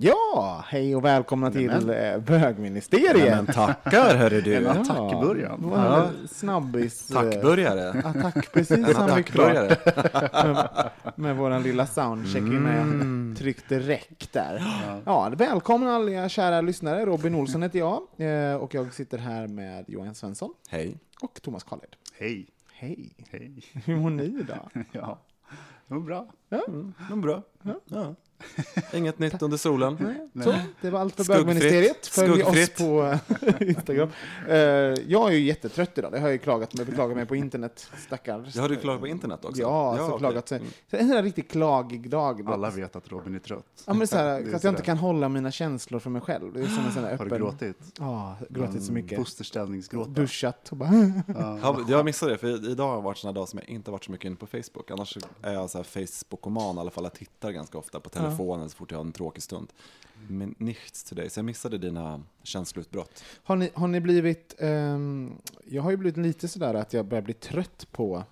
Ja, hej och välkomna till Nämen. eh, Ja, bögministeriet. men tackar hörru du. En Ja. attack i början. Det var en snabbis. eh, Tackbörjare. Attack, precis En attackbörjare. med, med våran lilla soundcheck innan jag tryckte räck där. Ja, välkomna alla kära lyssnare. Robin Olsson heter jag eh, och jag sitter här med Johan Svensson Hej. och Thomas Karlhed. Hej. Hej, Hej. hur mår ni idag? Ja, det var bra. Men bra. Ja. Inget nytt under solen. Så, det var allt för bögministeriet. Följ oss på eh, Instagram. Eh, jag är ju jättetrött idag, det har jag ju klagat med, beklagat mig på internet, stackars. Jag har du klagat på internet också? Ja, så okej. klagat sig. Mm. Så en sån här riktigt klagig dag. då. Alla vet att Robin är trött. Ja, men så här, Det är att jag inte kan hålla mina känslor för mig själv. Det är som en sån här Har öppen... du gråtit? Ja, gråtit så mycket. Fosterställningsgråta. Duschat och bara... Ja, jag missade det, för idag har varit såna dag som jag inte varit så mycket inne på Facebook. Annars är jag så här Facebook-oman, i alla fall jag tittar ganska ofta på telefonen så fort jag har en tråkig stund. Men nichts today, så jag missade dina känsloutbrott. Har ni, har ni blivit... ehm, jag har ju blivit lite sådär att jag börjar bli trött på...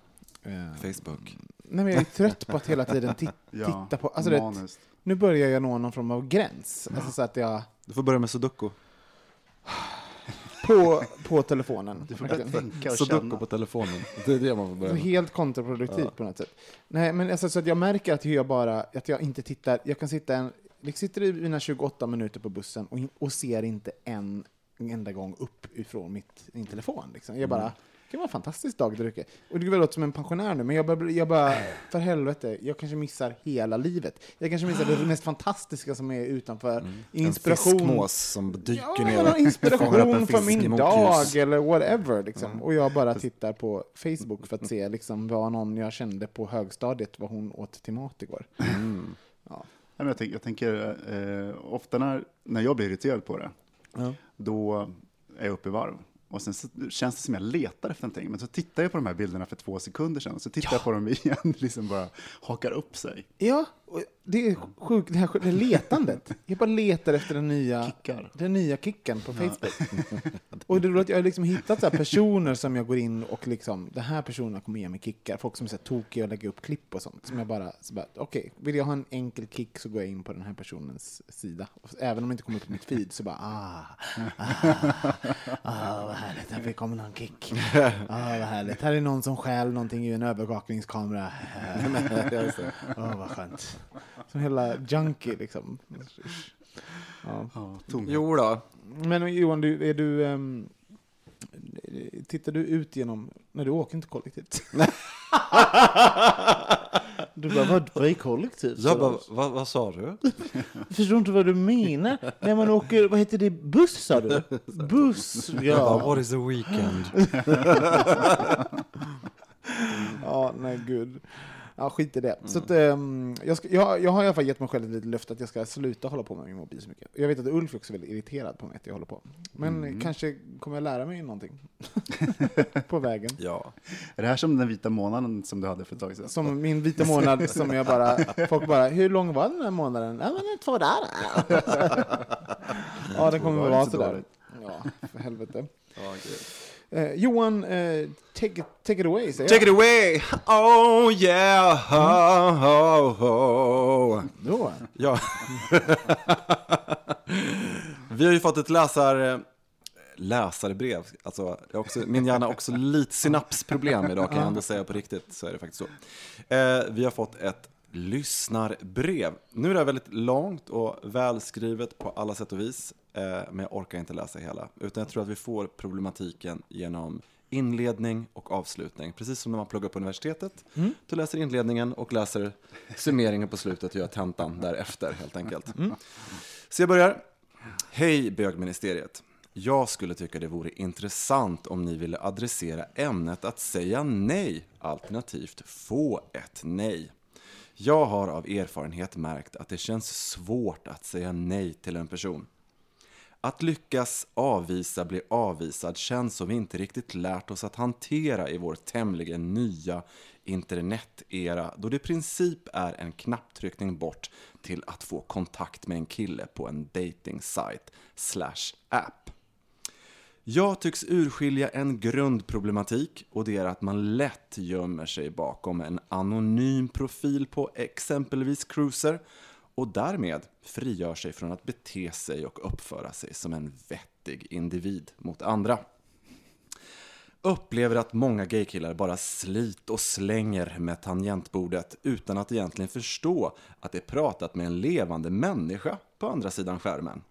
eh, Facebook. nej, men jag är trött på att hela tiden ti- Ja, titta på... Alltså, det, nu börjar jag nå någon form av gräns. Alltså så att jag... Du får börja med sudoku. På, på telefonen. Du får börja tänka och Sudoku känna. på telefonen. Det är det man får börja Så med. helt kontraproduktivt på något sätt. Nej, men alltså, så att jag märker att jag bara, att jag inte tittar, jag kan sitta en, jag sitter i mina 28 minuter på bussen och, och ser inte en enda gång upp ifrån mitt, min telefon. Liksom. Jag bara, det var en fantastisk dag där ute. Och det låter som en pensionär nu, men jag bara, jag bara, för helvete, jag kanske missar hela livet. Jag kanske missar det mest fantastiska som är utanför. Inspiration. En fiskmås som dyker Ja, ner inspiration för min dag eller whatever. Liksom. Och jag bara tittar på Facebook för att se liksom, vad någon jag kände på högstadiet, vad hon åt till mat igår. Mm. Men jag, tänker, jag tänker eh, ofta när, när jag blir irriterad på det, Ja. då är jag uppe i varv. Och sen så känns det som jag letar efter någonting. Men så tittar jag på de här bilderna för två sekunder sedan och så tittar jag på dem igen, liksom bara hakar upp sig. Ja, och det är sjukt, det här det letandet. Jag bara letar efter den nya, Kickar. den nya kicken på Facebook. och det är roligt, jag har liksom hittat så personer som jag går in och liksom, den här personen kommer ge mig kickar. Folk som är så här tokiga och lägger upp klipp och sånt. Som jag bara, så bara okej, vill jag ha en enkel kick så går jag in på den här personens sida. Och även om det inte kommer upp på mitt feed så bara, ah, ah, ah vad härligt, här kommer någon kick. Ah, vad härligt, här är någon som stjäl någonting i en övervakningskamera. Åh, vad skönt. Som hela junkie liksom. Ja. Ja. Jo då. Men Johan, du, är du... ehm, tittar du ut genom... När du åker inte kollektivt? du bara, vad, är kollektivt? Jag bara, vad, vad sa du? Jag förstår inte vad du menar. När man åker, vad heter det, buss sa du? Buss, Jag bara, ja. what is a weekend? Ja, nej gud. Ja, skit i det. Så att, ehm, jag, ska, jag, jag har i alla fall gett mig själv ett litet löfte att jag ska sluta hålla på med min mobil så mycket. Jag vet att Ulf är också väldigt irriterad på mig att jag håller på. Men kanske kommer jag lära mig någonting på vägen. Ja. Är det här som den vita månaden som du hade för ett tag sedan? Som min vita månad som jag bara, folk bara, hur lång var den här månaden? Ja men två dagar. ja det kommer var vara sådär. Ja, för helvete. Ja, gud. Eh, Johan, eh, take, take it away, säger Take it away! Oh yeah! Oh, oh, oh. Då. Ja. Vi har ju fått ett läsar, läsarbrev. Alltså, också, min hjärna har också lite synapsproblem idag kan jag ändå säga på riktigt. Så är det faktiskt så. Eh, vi har fått ett lyssnarbrev. Nu är det väldigt långt och välskrivet på alla sätt och vis. Eh, men jag orkar inte läsa hela. Utan jag tror att vi får problematiken genom inledning och avslutning. Precis som när man pluggar på universitetet. Du läser inledningen och läser summeringen på slutet och gör tentan därefter helt enkelt. Så jag börjar. Hej bögministeriet. Jag skulle tycka det vore intressant om ni ville adressera ämnet att säga nej, alternativt få ett nej. Jag har av erfarenhet märkt att det känns svårt att säga nej till en person. Att lyckas avvisa bli avvisad känns som vi inte riktigt lärt oss att hantera i vår tämligen nya internetera då det i princip är en knapptryckning bort till att få kontakt med en kille på en dating site slash app. Jag tycks urskilja en grundproblematik och det är att man lätt gömmer sig bakom en anonym profil på exempelvis Cruiser och därmed frigör sig från att bete sig och uppföra sig som en vettig individ mot andra. Upplever att många gaykillar bara slit och slänger med tangentbordet utan att egentligen förstå att de pratat med en levande människa på andra sidan skärmen.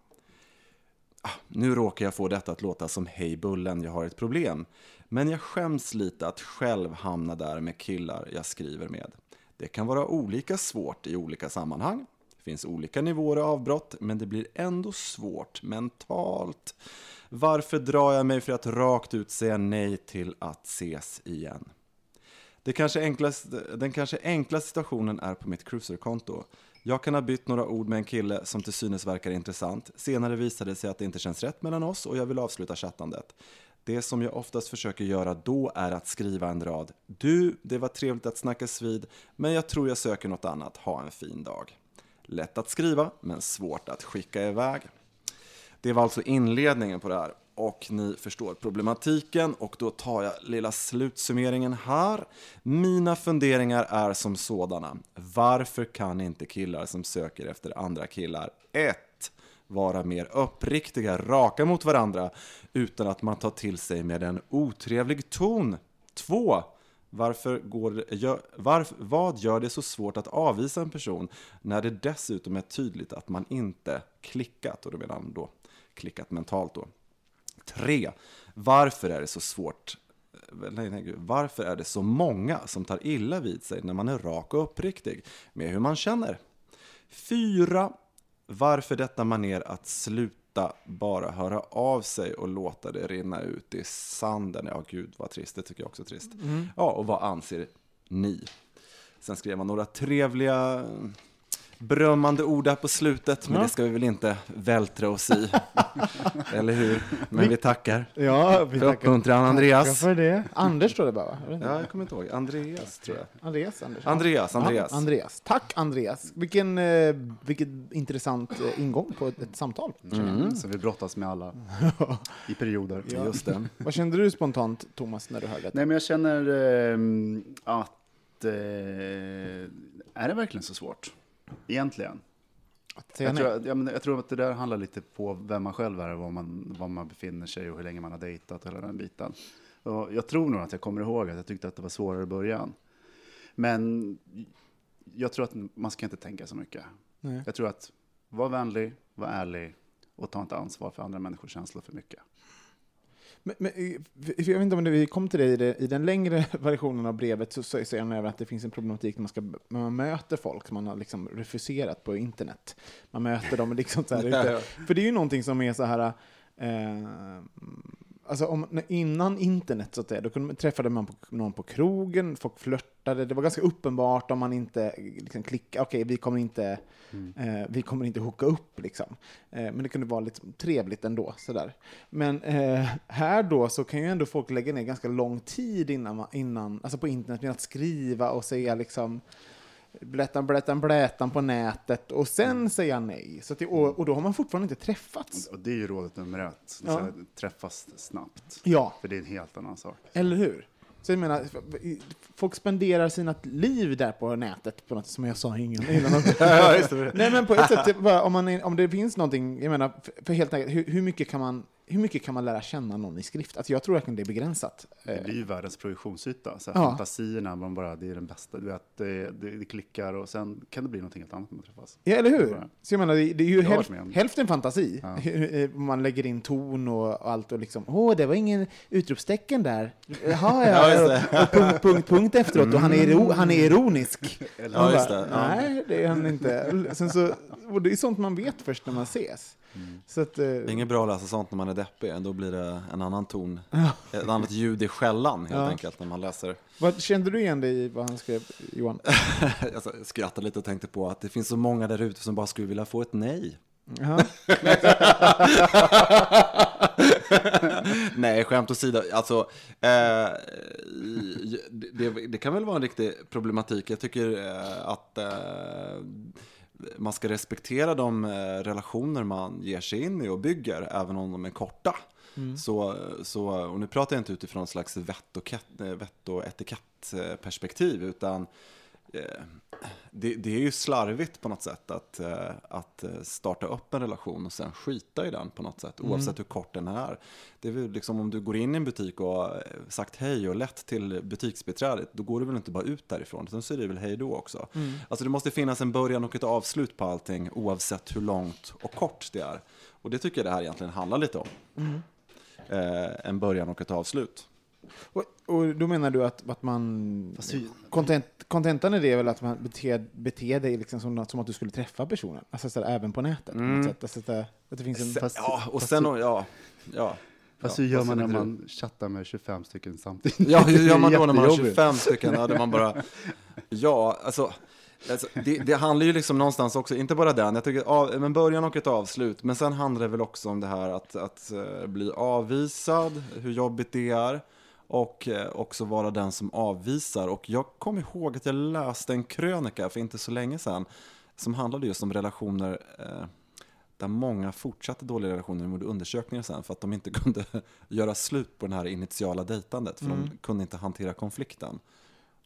Ah, nu råkar jag få detta att låta som hej bullen, jag har ett problem. Men jag skäms lite att själv hamna där med killar jag skriver med. Det kan vara olika svårt i olika sammanhang. Det finns olika nivåer av avbrott, men det blir ändå svårt mentalt. Varför drar jag mig för att rakt ut säga nej till att ses igen? Det kanske enklaste, den kanske enklaste situationen är på mitt cruiserkonto. Jag kan ha bytt några ord med en kille som till synes verkar intressant. Senare visade det sig att det inte känns rätt mellan oss och jag vill avsluta chattandet. Det som jag oftast försöker göra då är att skriva en rad. Du, det var trevligt att snackas vid, men jag tror jag söker något annat. Ha en fin dag. Lätt att skriva, men svårt att skicka iväg. Det var alltså inledningen på det här. Och ni förstår problematiken och då tar jag lilla slutsummeringen här. Mina funderingar är som sådana. Varför kan inte killar som söker efter andra killar 1. Vara mer uppriktiga, raka mot varandra utan att man tar till sig med en otrevlig ton. 2. Varför går gör, varf, vad gör det så svårt att avvisa en person när det dessutom är tydligt att man inte klickat, och då menar han då klickat mentalt då. 3. Varför är det så svårt eh, Nej, nej, gud. Varför är det så många som tar illa vid sig när man är rak och uppriktig med hur man känner? 4. Varför detta maner att sluta bara höra av sig och låta det rinna ut i sanden? Ja, gud vad trist. Det tycker jag också är trist. Ja, och vad anser ni? Sen skrev man några trevliga berömmande ord där på slutet, men Ja. det ska vi väl inte vältra oss i. Eller hur? Men vi tackar. Ja, vi För uppmuntran, Andreas. Tackar för det. Anders står det bara, va? Ja, jag kommer inte ihåg. Andreas, tror jag. Andreas, Anders. Andreas, Andreas. Ja, Andreas. Tack Andreas. Vilken, eh, vilken intressant eh, ingång på ett, ett samtal. Mm. Så vi brottas med alla i perioder. Ja. Just det. Vad kände du spontant, Thomas, när du hörde det? Nej, men jag känner ehm, att... Eh, är det verkligen så svårt? Egentligen. Jag tror, att- ja, men jag tror att det där handlar lite på vem man själv är, var man, var man befinner sig och hur länge man har dejtat och hela den biten. Och jag tror nog att jag kommer ihåg att jag tyckte att det var svårare i början. Men jag tror att man ska inte tänka så mycket. Nej. Jag tror att var vänlig, var ärlig och ta inte ansvar för andra människors känslor för mycket. Men, men, eh, jag vet inte om det, vi kom till det i, i den längre versionen av brevet, så säger han även att det finns en problematik när man, ska, när man möter folk som man har liksom refuserat på internet. Man möter dem liksom så här ute. För det är ju någonting som är så här... Eh, alltså om, innan internet, så att säga, då kunde, träffade man på, någon på krogen, folk flörtade, det var ganska uppenbart om man inte liksom, klickade, okej, vi kommer inte Eh, vi kommer inte hooka upp liksom. Eh, men det kunde vara lite trevligt ändå. Sådär. Men eh, här då så kan ju ändå folk lägga ner ganska lång tid innan, man, innan alltså på internet med att skriva och säga liksom blättan, blättan, blättan på nätet och sen säga nej. Så att det, och, och då har man fortfarande inte träffats. Och det är ju rådet nummer ett. Ja. Träffas snabbt. Ja, För det är en helt annan sak. eller hur? Så jag menar, folk spenderar sina liv där på nätet på något som jag sa innan. Nej men på ett sätt, om, man, om det finns någonting, jag menar, för, för helt enkelt, hur, hur, mycket kan man, hur mycket kan man lära känna någon i skrift? Alltså jag tror verkligen det är begränsat. Det Eh, blir ju världens projektionsyta. Så här, Ja. Fantasierna, man bara, det är den bästa. Du vet, det, det, det klickar och sen kan det bli någonting helt annat när man träffas. Ja, eller hur? Så jag menar, det, det är ju hälf, hälften fantasi. Ja. Eh, Man lägger in ton och allt och liksom, åh, det var ingen utropstecken där. Jaha, Ja, ja, just och, och punkt, punkt, punkt efteråt och han är, iro, han är ironisk. Ja, bara, det. Ja. Nej, det är han inte. Sen så, och det är sånt man vet först när man ses. Så att, eh, Det är inget bra att läsa sånt när man är deppig, då blir det en annan ton, ett annat ljud i skällan helt Ja. enkelt när man läser. vad, kände du igen dig i vad han skrev, Johan? Jag skrattade lite och tänkte på att det finns så många där ute som bara skulle vilja få ett nej. Nej, skämt åsido. Alltså, eh, det, det kan väl vara en riktig problematik. Jag tycker eh, att eh, man ska respektera de eh, relationer man ger sig in i och bygger, även om de är korta. Så, så, och nu pratar jag inte utifrån ett slags vett och, eh, vett och etikettperspektiv, utan eh, det, det är ju slarvigt på något sätt att, eh, att eh, starta upp en relation och sen skita i den på något sätt, oavsett hur kort den är. Det är väl liksom om du går in i en butik och eh, sagt hej och lett till butiksbiträdet, då går du väl inte bara ut därifrån, utan så är det väl hej då också. Alltså det måste finnas en början och ett avslut på allting, oavsett hur långt och kort det är. Och det tycker jag det här egentligen handlar lite om. Eh, en början och ett avslut. Och, och då menar du att, att man... Fast hur- Content, contentan i det är väl att man beter, beter dig liksom som, som att du skulle träffa personen, alltså så här, även på nätet. På något sätt. Alltså, att, det- att det finns en... Fast- ja, och fast sen, du- ja, ja. Fast Ja, hur gör vad man när säger du? man chattar med 25 stycken samtidigt? Ja, hur gör man då när man har jättejobbigt. 25 stycken? Ja, där man bara, ja, alltså, alltså det, det handlar ju liksom någonstans också, inte bara den, jag tycker av, men början och ett avslut, men sen handlar det väl också om det här att, att eh, bli avvisad, hur jobbigt det är, och eh, också vara den som avvisar. Och jag kommer ihåg att jag läste en krönika för inte så länge sedan, som handlade just om relationer eh, där många fortsatte dåliga relationer och gjorde undersökningar sen för att de inte kunde göra slut på det här initiala dejtandet för de kunde inte hantera konflikten.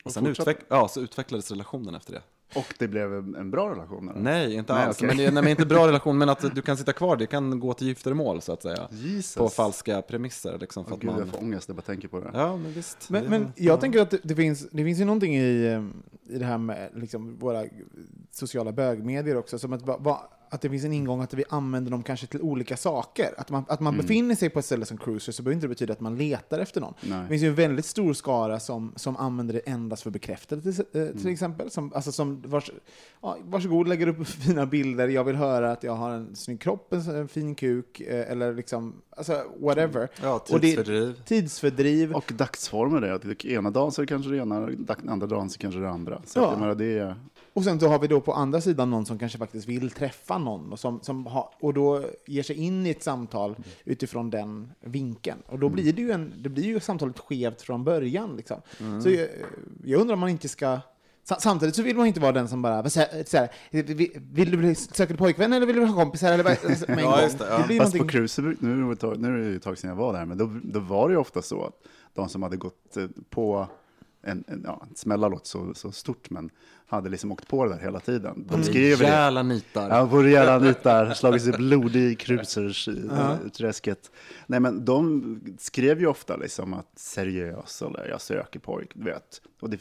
Och, sen fortsatte? utveck- ja, så utvecklades relationen efter det. Och det blev en bra relation? eller? Nej, inte Nej, alls. okej. Men det, nej, men inte bra relation, men att du kan sitta kvar, det kan gå till giftermål så att säga. Jesus. På falska premisser. Liksom, för Åh, att Gud, man... jag får ångest när jag bara tänker på det. Ja, men visst. Men, Det- men jag tänker att det, det, finns, det finns ju någonting i, eh, i det här med liksom våra sociala bögmedier också, som att, va- va, att det finns en ingång att vi använder dem kanske till olika saker. Att man, att man befinner sig på ett ställe som cruiser så behöver inte det betyda att man letar efter någon. Nej. Det finns ju en väldigt stor skara som, som använder det endast för bekräftelse, till, eh, till exempel. Som, alltså som vars, ja, varsågod, lägger upp fina bilder, jag vill höra att jag har en snygg kropp, en, en fin kuk, eh, eller liksom, alltså whatever. Ja, Och det- tidsfördriv. Tidsfördriv. Och dagsformer det. Att ena dagen så är det kanske det ena, andra dagen så kanske det andra. Så Ja. att menar, det är... Och sen så har vi då på andra sidan någon som kanske faktiskt vill träffa någon och, som, som har, och då ger sig in i ett samtal utifrån den vinkeln. Och då blir det ju, en, det blir ju samtalet skevt från början. Liksom. Så jag, jag undrar om man inte ska... sa- Samtidigt så vill man inte vara den som bara, vad säger- så här, vill, du bli, söka pojkvän eller vill du ha kompisar? Eller, bara- alltså, med en Ja, just det, ja. blir Fast på någonting- cruiser, nu, är det tag- nu är det ju ett tag sedan jag var där, men då, då var det ju ofta så att de som hade gått eh, på en, en ja, smälla låter så, så stort, men hade liksom åkt på det där hela tiden. De skrev ju det. Nitar. Ja, på rejäla nitar, slagit sig blodig i cruisers-träsket. Nej, men de skrev ju ofta liksom att seriös eller jag söker pojk, du vet. Och det,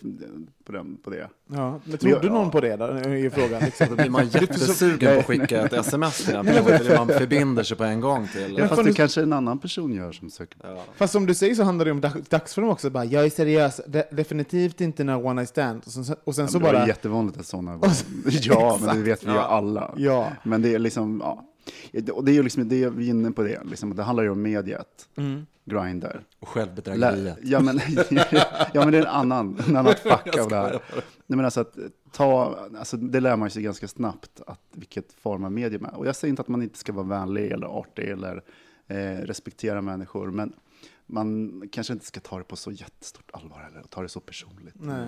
på, den, på det. Ja, men trodde Ja. någon på det då, är frågan. Liksom. Då blir man jättesugen på att skicka ett sms till den personen, för man förbinder sig på en gång till. Ja, fast det du- kanske en annan person gör som söker Ja. Fast som du säger så handlar det om dag- dagsform också. Bara, jag är seriös, de, definitivt inte några one night stand. Och sen, och sen Ja, så bara... jättevanligt att sådana... ja, men det vet vi ju Ja. alla. Ja. Men det är liksom, ja. Och det är ju liksom, det är vi är inne på det, liksom, det handlar ju om mediet, Mm. Grindr. Och självbedrägeriet. Ja men, ja, men det är en annan, en annat fack av det här. Nej, men alltså att ta, alltså det lär man sig ganska snabbt, att vilket form av medium är. Och jag säger inte att man inte ska vara vänlig eller artig eller eh, respektera människor, men man kanske inte ska ta det på så jättestort allvar eller ta det så personligt. Nej.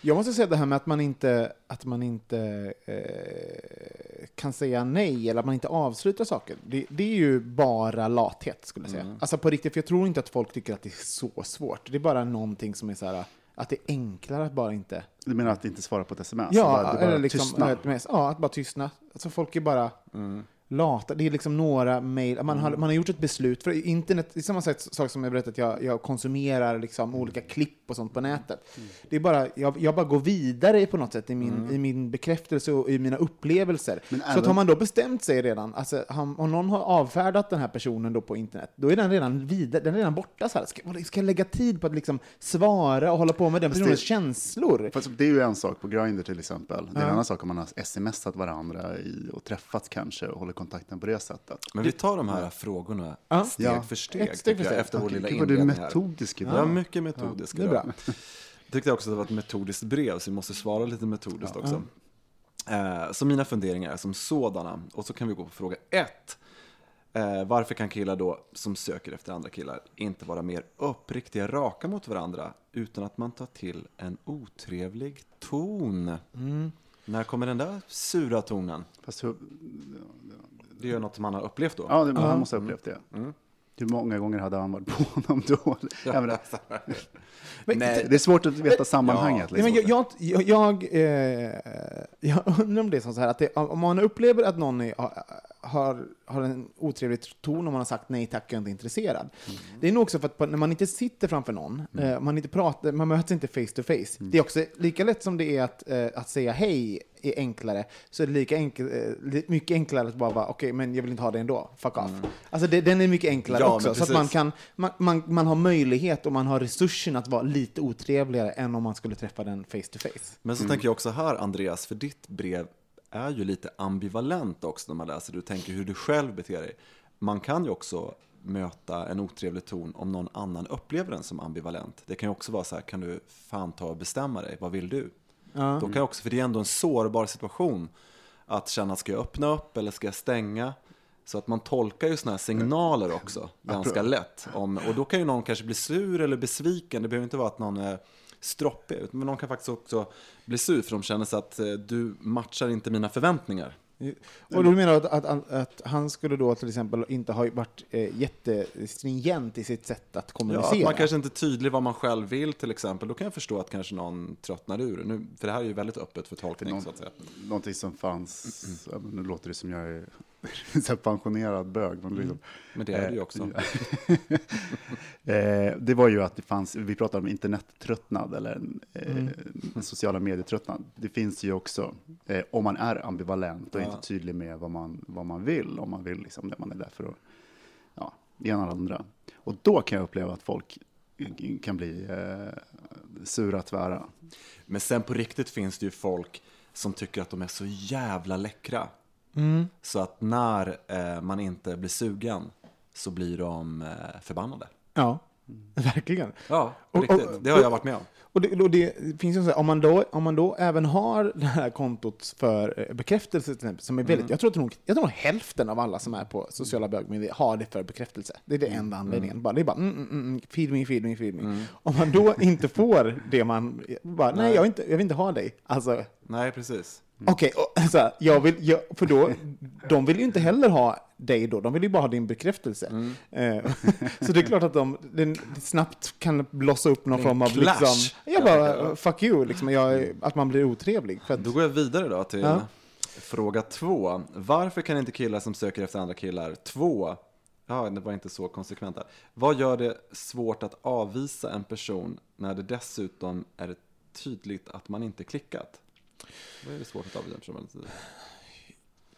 Jag måste säga det här med att man inte, att man inte eh, kan säga nej eller att man inte avslutar saker. Det, det är ju bara lathet skulle jag säga. Mm. Alltså på riktigt, för jag tror inte att folk tycker att det är så svårt. Det är bara någonting som är så här, att det är enklare att bara inte... Du menar att inte svara på ett sms? Ja, bara, eller liksom, mess. ja, att bara tystna. Alltså folk är bara Mm. Lata. Det är liksom några mejl. Man, Mm. har, man har gjort ett beslut. För internet, det är samma sätt, sak som jag berättade att jag, jag konsumerar liksom olika klipp och sånt på nätet. Mm. Det är bara, jag, jag bara går vidare på något sätt i min, i min bekräftelse och i mina upplevelser. Men Så att även- har man då bestämt sig redan, alltså, han- om någon har avfärdat den här personen då på internet, då är den redan vidare, den är redan borta. Så här. Ska, ska jag lägga tid på att liksom svara och hålla på med den Fast det- personens känslor? Fast det är ju en sak på Grindr till exempel. Det är en annan sak om man har smsat varandra i, och träffats kanske och håller kontakten på det sättet. Men vi tar de här frågorna Ja. steg Ja. för steg, Ett steg för tycker jag, steg. efter vår Okej, lilla gud vad du är inledning metodisk idag. Ja, mycket metodisk det är bra. tyckte jag också att det var ett metodiskt brev, så vi måste svara lite metodiskt också. Eh, så mina funderingar är som sådana. Och så kan vi gå på fråga ett. Eh, varför kan killar då, som söker efter andra killar, inte vara mer uppriktiga, raka mot varandra, utan att man tar till en otrevlig ton? När kommer den där sura tonen? Fast hur, Det är ju något man har upplevt då. ja, det, han måste ha upplevt det. Mm. Hur många gånger hade han varit på honom då? Ja, men Men- nej, det är svårt att veta sammanhanget. Nej, men Liksom. jag, jag, jag, jag, eh, jag undrar om det är som så här att det, om man upplever att någon är, har, har en otrevlig ton om man har sagt nej tack, jag är inte intresserad. Det är nog också för att på- när man inte sitter framför någon, eh, man, inte pratar, man möts inte face to face. Det är också lika lätt som det är att, eh, att säga hej är enklare, så är det lika enkel, eh, mycket enklare att bara vara okej, men jag vill inte ha det ändå, fuck off. Alltså det, den är mycket enklare Ja, också, så att man kan, man, man, man har möjlighet och man har resursen att vara lite otrevligare än om man skulle träffa den face to face. Men så tänker jag också här, Andreas, för ditt brev är ju lite ambivalent också när man läser. Du tänker hur du själv beter dig. Man kan ju också möta en otrevlig ton om någon annan upplever den som ambivalent. Det kan ju också vara så här, kan du fan ta och bestämma dig, vad vill du? Då kan jag också, för det är ändå en sårbar situation, att känna, ska jag öppna upp eller ska jag stänga? Så att man tolkar ju sådana här signaler också ganska lätt. Om, och då kan ju någon kanske bli sur eller besviken. Det behöver inte vara att någon är stroppig, men någon kan faktiskt också bli sur för de känner sig att eh, du matchar inte mina förväntningar. Och då menar du att, att, att han skulle då till exempel inte ha varit eh, jättestringent i sitt sätt att Ja, kommunicera? att man kanske inte är tydlig vad man själv vill till exempel. Då kan jag förstå att kanske någon tröttnar ur. Nu, för det här är ju väldigt öppet för tolkning Någon- så att säga. Någonting som fanns, ja, men nu låter det som jag är så pensionerad bög. Men liksom, Men det är det ju också. eh, det var ju att det fanns, vi pratar om internettröttnad eller en, eh, Mm. en sociala medietröttnad. Det finns ju också, eh, om man är ambivalent och Ja. inte tydlig med vad man, vad man vill, om man vill liksom det man är där för att, ja, det ena eller andra. Och då kan jag uppleva att folk kan bli eh, sura, tvära. Men sen på riktigt finns det ju folk som tycker att de är så jävla läckra. Mm. Så att när eh, man inte blir sugen så blir de eh, förbannade. Ja, verkligen. Ja, på Och- riktigt. och- det har jag varit med om. Och det, och det finns ju så här, om man, då, om man då även har det här kontot för eh, bekräftelse, till exempel, som är väldigt, Mm. jag, tror att nog, jag tror nog hälften av alla som är på sociala bögmedier har det för bekräftelse. Det är det enda anledningen. Bara, det är bara mm, mm, mm, feed me, feed me, feed me. Mm. Om man då inte får det man, bara, nej, Nej. jag, vill inte, jag vill inte ha dig. Alltså, Nej, precis. Okej, och så här, jag vill, jag, för då, de vill ju inte heller ha dig då, de vill ju bara ha din bekräftelse. Mm. Eh, så det är klart att de den, snabbt kan blossa upp någon form av clash, liksom, jag bara, fuck you, liksom, jag, att man blir otrevlig. Att, Då går jag vidare då till Ja. fråga två. Varför kan inte killar som söker efter andra killar, två, ja det var inte så konsekvent här. Vad gör det svårt att avvisa en person när det dessutom är tydligt att man inte klickat? Vad är det svårt att person?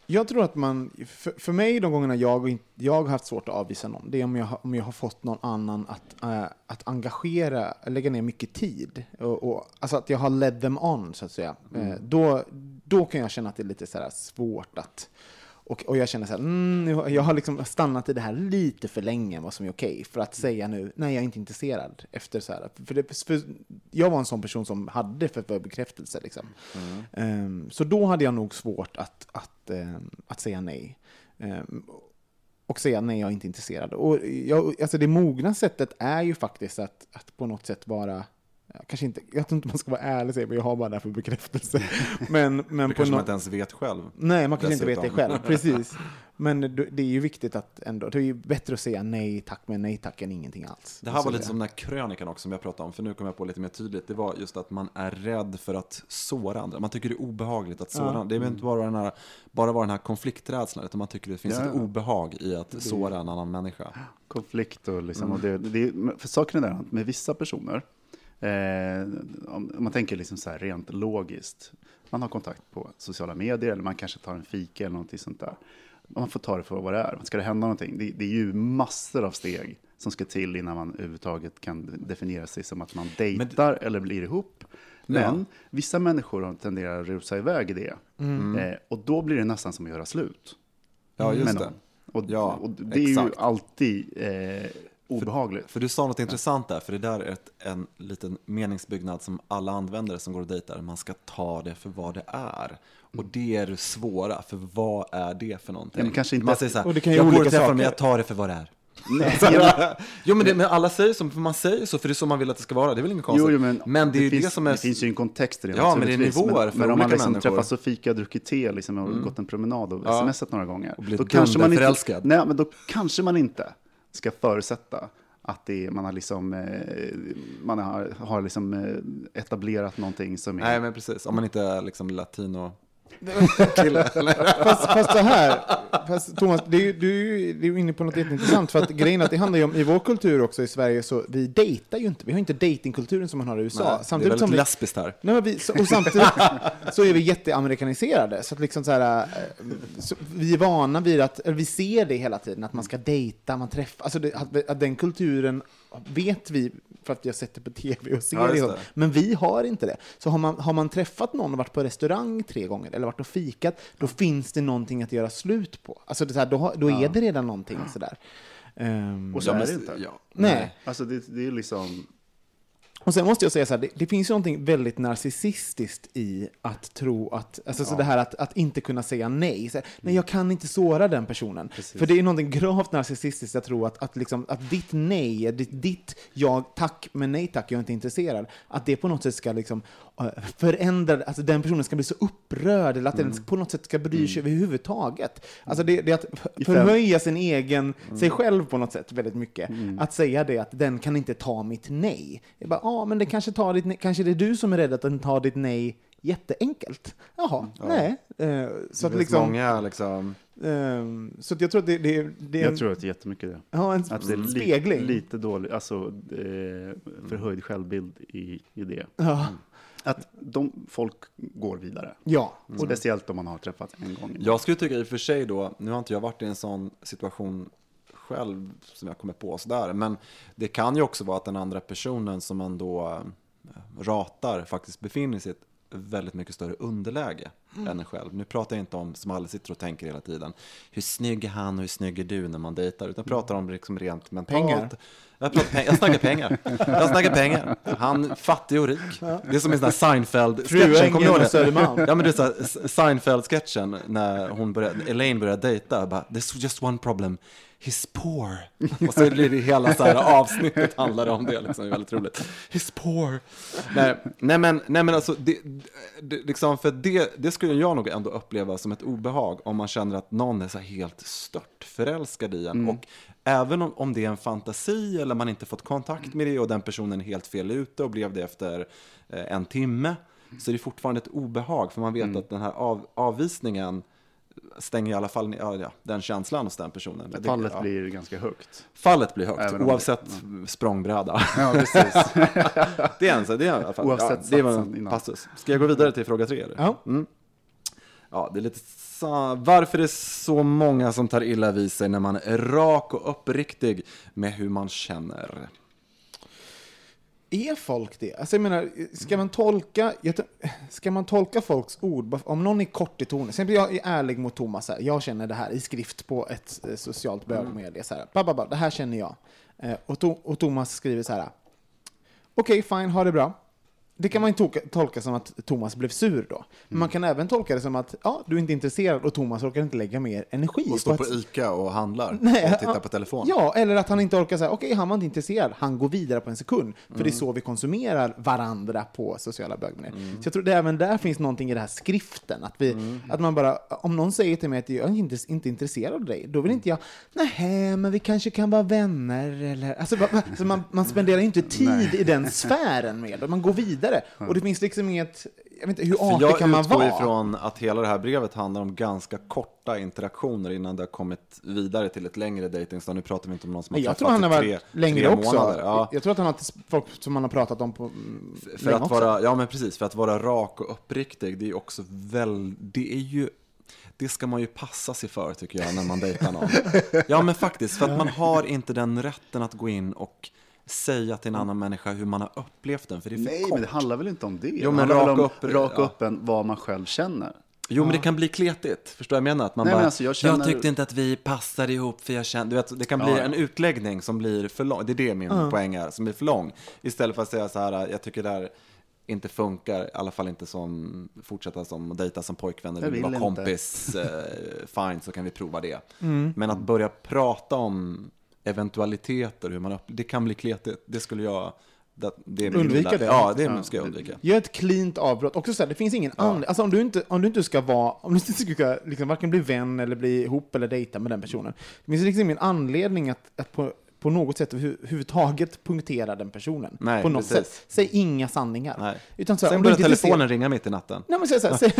jag tror att man, för, för mig de gångerna jag, jag har haft svårt att avvisa någon, det är om jag, om jag har fått någon annan att, eh, att engagera, lägga ner mycket tid. Och, och, alltså att jag har led them on, så att säga. Eh, då, då kan jag känna att det är lite så svårt att... Och, och jag känner så här, mm, jag har liksom stannat i det här lite för länge än vad som är okej, för att säga nu, nej jag är inte intresserad. Efter så här, för det, för jag var en sån person som hade för, bekräftelse. Liksom. Ehm, så då hade jag nog svårt att, att, ehm, att säga nej. Ehm, och säga nej, jag är inte intresserad. Och jag, alltså det mogna sättet är ju faktiskt att, att på något sätt vara kanske inte, jag tror inte man ska vara ärlig och säga, men jag har bara det här för bekräftelse. Men, men Det på kanske man nå- inte ens vet själv. Nej, man kanske inte vet det själv. Precis. Men det är ju viktigt att ändå, det är ju bättre att säga nej tack med nej tack än ingenting alls. Det här var lite som den här krönikan också som jag pratade om, för nu kommer jag på lite mer tydligt. Det var just att man är rädd för att såra andra. Man tycker det är obehagligt att såra Ja. andra. Det är inte bara den här, bara vara den här konflikträdslan, utan man tycker det finns Ja, ett obehag i att såra en annan människa. konflikt och liksom, Mm. och det, det, är- för saken är den att med vissa personer, eh, om man tänker liksom så här rent logiskt, man har kontakt på sociala medier eller man kanske tar en fika eller någonting sånt där. Man får ta det för vad det är. Ska det hända någonting? Det, det är ju massor av steg som ska till innan man överhuvudtaget kan definiera sig som att man dejtar eller blir ihop. Men Ja. vissa människor tenderar att rusa iväg i det. Eh, och då blir det nästan som att göra slut. Ja, just det. Och, Ja, och det är ju alltid eh, obehagligt. För du sa något intressant där, för det där är ett, en liten meningsbyggnad som alla användare som går och dejtar, man ska ta det för vad det är. Och det är det svåra, för vad är det för någonting? Ja, men kanske inte- man säger så här, Och det kan ju jag olika går och träffar dem, jag tar det för vad det är. Nej, jo men, det, men alla säger så, för man säger så, för det är så man vill att det ska vara, det är väl inget konstigt. Jo, jo, men, men det är ju finns, det som är... Det finns ju en kontext i det. Ja, men det är nivåer Men, för men om man olika liksom människor. Mm. träffas och fika, druckit te liksom, och gått en promenad och Ja. smsat några gånger. Och blivit då kanske man inte, nej, men då kanske man inte ska förutsätta att det är, man har, liksom, eh, man har, har liksom, eh, etablerat någonting som är... Nej men precis, om man inte är liksom latino... Fast, fast så här, fast Thomas, det är, ju- du är ju ju inne på något jätteintressant. För att grejen är att det handlar ju om, i vår kultur också i Sverige, så vi dejtar ju inte. Vi har inte datingkulturen som man har i USA. Nej, det är samtidigt väldigt lesbiskt här. Nej, vi, och samtidigt så är vi jätteamerikaniserade. Så att liksom så här, eh, så vi är vana vid att, eller vi ser det hela tiden, att man ska dejta, man träffar, alltså det, att, att den kulturen vet vi för att vi har sett det på tv och ser Ja. Men vi har inte det. Så har man, har man träffat någon och varit på restaurang tre gånger eller varit och fikat, då finns det någonting att göra slut på. Alltså det är, så här, då, då är det redan någonting sådär. Um, Och så Ja, är det inte. Ja, nej. Alltså det, det är liksom... Och sen måste jag säga så här, det, det finns ju någonting väldigt narcissistiskt i att tro att, alltså så det här att, att inte kunna säga nej. Så här, nej, jag kan inte såra den personen. För det är någonting gravt narcissistiskt att tro att, att, liksom, att ditt nej, ditt, ditt jag, tack, men nej tack, jag är inte intresserad, att det på något sätt ska liksom eh, förändra, alltså den personen ska bli så upprörd, eller att den på något sätt ska bry sig överhuvudtaget. Alltså det, det är att förhöja sin egen, sig själv på något sätt väldigt mycket. Att säga det att den kan inte ta mitt nej. Jag bara, ja men det kanske tar ditt nej, kanske det är du som är rädd att den tar ditt nej jätteenkelt. Jaha, nej. Eh, så att det liksom, många liksom... ehm, så att jag tror att det, det, det är en, Jag tror att det är jättemycket det. ja, en Att det är li, spegling. lite dålig, alltså eh, förhöjd självbild i, i det. Ja, Att de, folk går vidare. ja. Och speciellt om man har träffat en gång. Jag skulle tycka i och för sig då, nu har inte jag varit i en sån situation själv som jag kommer på sådär, men det kan ju också vara att den andra personen som man då eh, ratar faktiskt befinner sig i ett väldigt mycket större underläge än en själv. Nu pratar jag inte om, som alla sitter och tänker hela tiden, hur snygg är han och hur snygg är du när man dejtar, utan jag pratar om liksom rent mentalt. Pengar. Jag, snackar pengar. Jag snackar pengar. Han fattig och rik. Det är som i den Seinfeld-sketchen, kommer du ihåg det? Ja men det är Seinfeld-sketchen när hon började, Elaine började dejta, bara, there's just one problem, he's poor. Och så blir det hela så här avsnittet handlar om det, liksom, det är väldigt roligt. He's poor. Nej, nej men, nej men alltså, det, det, liksom, för det, det skulle jag nog ändå uppleva som ett obehag om man känner att någon är så helt stört förälskad i en. Och även om, om det är en fantasi eller man inte fått kontakt med det och den personen är helt fel ute och blev det efter eh, en timme, så är det fortfarande ett obehag, för man vet att den här av, avvisningen stänger i alla fall ja, ja, den känslan hos den personen. Det- Fallet ja. blir ganska högt. Fallet blir högt, Även om det- oavsett språngbräda. Ja, precis. det är en, så det är i alla fall, Oavsett ja, det var en innan. passus. Ska jag gå vidare till fråga tre? Eller? Ja. Ja, det är lite sa- Varför är det så många som tar illa vid sig när man är rak och uppriktig med hur man känner? Är folk det? Alltså jag menar, ska man tolka, ska man tolka folks ord, om någon är kort i tonen, till jag är ärlig mot Thomas, här, jag känner det här i skrift på ett eh, socialt bögmedie, så här, ba, det här känner jag. Eh, och, to, och Thomas skriver så här, okej fine, ha det bra. Det kan man ju tolka, tolka som att Thomas blev sur då. Men man kan även tolka det som att ja, du är inte intresserad och Thomas orkar inte lägga mer energi Och stå att... på ICA och handlar Nej, och titta ja, på telefon. Ja, eller att han inte orkar säga okej, han var inte intresserad, han går vidare på en sekund. För det är så vi konsumerar varandra på sociala bögmedier. Så jag tror det även där finns någonting i den här skriften, att, vi, att man bara, om någon säger till mig att jag är inte, inte intresserad av dig, då vill inte jag, nej, men vi kanske kan vara vänner, eller, alltså, så man, man spenderar inte tid i den sfären med man går vidare. Och det finns liksom inget, jag vet inte, hur För artig jag kan man utgår vara? ifrån att hela det här brevet handlar om ganska korta interaktioner innan det har kommit vidare till ett längre dejtingstånd. Nu pratar vi inte om någon som har jag träffat tror han har i varit tre, längre tre också. månader. Ja. Jag tror att han har folk som han har pratat om på För länge att också. vara, ja men precis, för att vara rak och uppriktig, det är också väl, det är ju, det ska man ju passa sig för tycker jag när man dejtar någon. Ja men faktiskt, för att man har inte den rätten att gå in och säga till en annan människa hur man har upplevt den, för det är för Nej, kort. men det handlar väl inte om det? Jo, det men handlar rak väl om upp- rak ja. upp en vad man själv känner. Jo, men det kan bli kletigt. Förstår du vad jag menar? Att man Nej, bara, men alltså, jag känner- tyckte inte att vi passade ihop för jag kände, du vet, det kan bli Ja, ja. en utläggning som blir för lång. Det är det min poäng är, som blir för lång. Istället för att säga så här, jag tycker det här inte funkar, i alla fall inte som, fortsätta som, dejta som Jag vill vill vara kompis, eh, fine, så kan vi prova det. Mm. Men att börja prata om eventualiteter, hur man upp, det kan bli kletigt. Det skulle jag, det, det är Undvika det. Ja, det ska jag undvika. Gör ett cleant avbrott. Också så här, det finns ingen anledning. Alltså om du inte, om du inte ska vara, om du inte ska liksom varken bli vän eller bli ihop eller dejta med den personen. Det finns liksom ingen anledning att, att på, på något sätt överhuvudtaget punktera den personen. Nej, på något precis. sätt. Säg inga sanningar. Nej. Utan så här, Sen börjar telefonen ringa mitt i natten. Nej, men säg, så här, säg,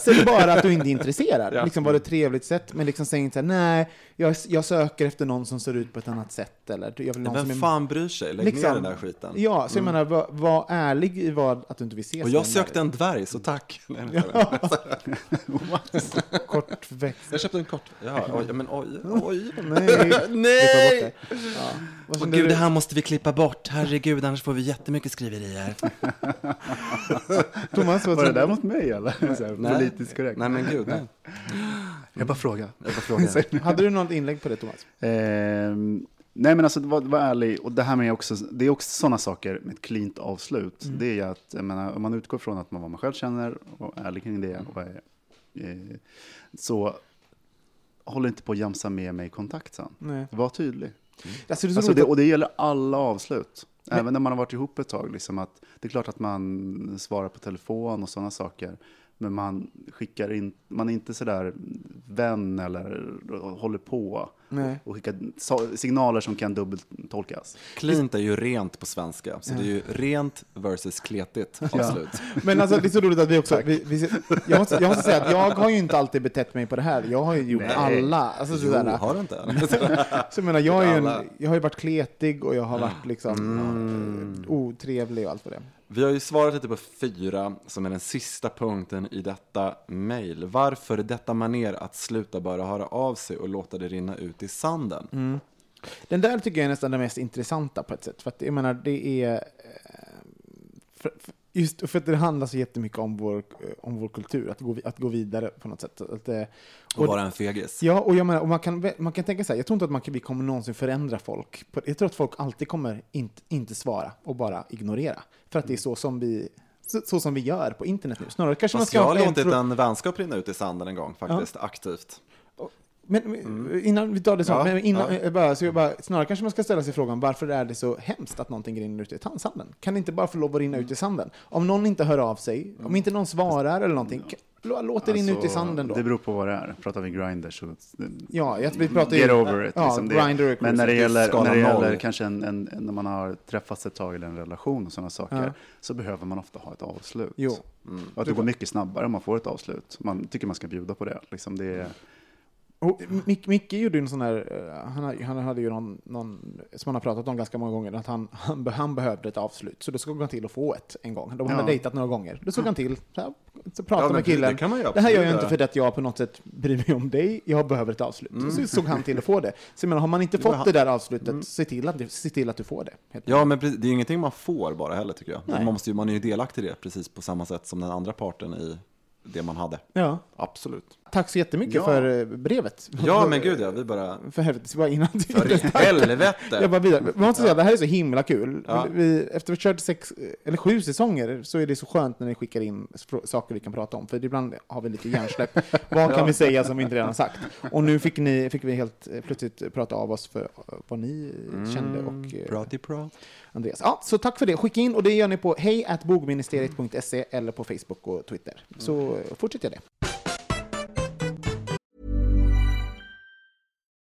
säg bara att du inte är intresserad. Ja. Liksom var det ett trevligt sätt, men liksom säg inte så här, nej, jag, jag söker efter någon som ser ut på ett annat sätt. Eller jag vill någon som Vem är... fan bryr sig? Lägg ner den där skiten. Ja, så jag menar, var, var ärlig i vad, att du inte vill ses Och jag sökte en dvärg, så tack. Nej, nej, nej. kortväxt. Jag köpte en kort. Ja, oj, men oj, oj. Nej, Nej! Ja. Kände gud, du? det här måste vi klippa bort. Herregud, annars får vi jättemycket skriverier. Thomas, vad Var det där mot mig eller? Här, politiskt korrekt. Nej, men gud, nej. Jag bara frågar. Jag bara frågar. Hade du något inlägg på det, Thomas? Ehm, nej men alltså var, var ärlig, och det här med också, det är också sådana saker med ett cleant avslut. Mm. Det är att, jag menar, om man utgår från att man vad man själv känner och är ärlig kring det, och är, eh, så håll inte på att jamsa med mig i kontakt sen. Nej. Var tydlig. Alltså, det Alltså det, och det gäller alla avslut. Även när man har varit ihop ett tag. Liksom att, det är klart att man svarar på telefon och sådana saker. Men man skickar in, man är inte sådär vän eller håller på. Nej. och skickar sa- signaler som kan dubbeltolkas. Cleant är ju rent på svenska, så det är ju rent versus kletigt avslut. Men alltså, det är så roligt att vi också... Vi, vi, jag, måste, jag måste säga att jag har ju inte alltid betett mig på det här. Jag har ju gjort Nej. alla. Alltså, Jo, sådär, har du inte? så jag menar, jag, är ju en, jag har ju varit kletig och jag har varit liksom eh, otrevlig och allt vad det. Vi har ju svarat lite på fyra, som är den sista punkten i detta mejl. Varför detta maner att sluta bara höra av sig och låta det rinna ut i sanden? Den där tycker jag är nästan den mest intressanta på ett sätt. För att jag menar, det är... eh, För, för, just för att det handlar så jättemycket om vår, eh, om vår kultur, att gå, att gå vidare på något sätt. Att, eh, Och vara en fegis. Ja, och jag menar, och man, kan, man kan tänka så här, jag tror inte att man kan, vi kommer någonsin förändra folk. Jag tror att folk alltid kommer inte, inte svara och bara ignorera. För att det är så som vi, så, så som vi gör på internet nu. Snarare kanske man Fast ska jag har låtit en vänskap rinna ut i sanden en gång faktiskt, aktivt. Men men innan vi tar det så, Ja, men innan, ja. eh, bara, så jag bara, snarare kanske man ska ställa sig frågan varför är det så hemskt att någonting rinner ut i sanden? Kan det inte bara få lov att rinna ut i sanden? Om någon inte hör av sig, om inte någon svarar eller någonting, lå- låt det rinna ut i Alltså, sanden då. Det beror på vad det är. Pratar vi Grindr så... Ja, jag, vi pratar ju... Get over it. Ja, liksom är Men när det gäller, när det gäller kanske en, en, när man har träffats ett tag eller en relation och sådana saker, Ja. så behöver man ofta ha ett avslut. Jo. Och att det går mycket snabbare om man får ett avslut. Man tycker man ska bjuda på det. Liksom det är, Och Mick, Micke gjorde ju en sån här, eh, han, han hade ju någon, någon, som han har pratat om ganska många gånger, att han, han, han behövde ett avslut. Så då såg han till att få ett en gång. De hade Ja. dejtat några gånger. Då såg han till, så, här, så pratade Ja, med det- killen. det ju här gör jag inte göra." för att jag på något sätt bryr mig om dig, jag behöver ett avslut. Så såg han till att få det. Så menar, har man inte fått det där avslutet, se, till att, se till att du får det. Ja, men det är ju ingenting man får bara heller tycker jag. Nej. Man, måste ju, man är ju delaktig i det, precis på samma sätt som den andra parten i det man hade. Ja. Absolut. Tack så jättemycket Ja. för eh, brevet. Ja, men gud ja, vi bara... För helvete, bara innan För helvete! Jag bara vidare. Man måste säga, det här är så himla kul. Ja. Vi, efter att vi kört sex, eller sju säsonger så är det så skönt när ni skickar in saker vi kan prata om. För ibland har vi lite hjärnsläpp. Vad kan vi säga som vi inte redan sagt? Och nu fick, ni, fick vi helt eh, plötsligt prata av oss för eh, vad ni Mm. kände och eh, Prati prat. Andreas. Ja, så tack för det. Skicka in och det gör ni på hejatbogministeriet.se eller på Facebook och Twitter. Så eh, fortsätt göra det.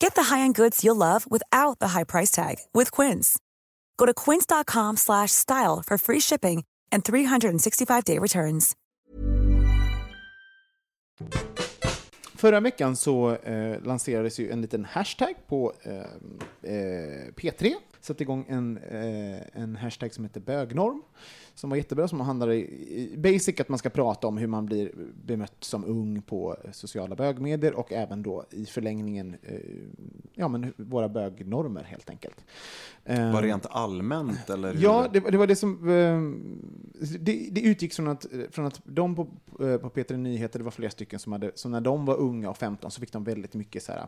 Get the high-end goods you'll love without the high price tag with Quince. Go to quince.com slash style for free shipping and 365-day returns. Förra veckan så eh, lanserades ju en liten hashtag på eh, eh, P3. Satte igång en, eh, en hashtag som heter bögnorm. Som var jättebra, som handlar i, i basic att man ska prata om hur man blir bemött som ung på sociala bögmedier och även då i förlängningen eh, ja, men våra bögnormer helt enkelt. Eh, Var rent allmänt eller? hur? Ja, det, det var det som... eh, Det, det utgick från att, från att de på, eh, på P3 Nyheter, det var flera stycken som hade, så när de var unga och 15 så fick de väldigt mycket så här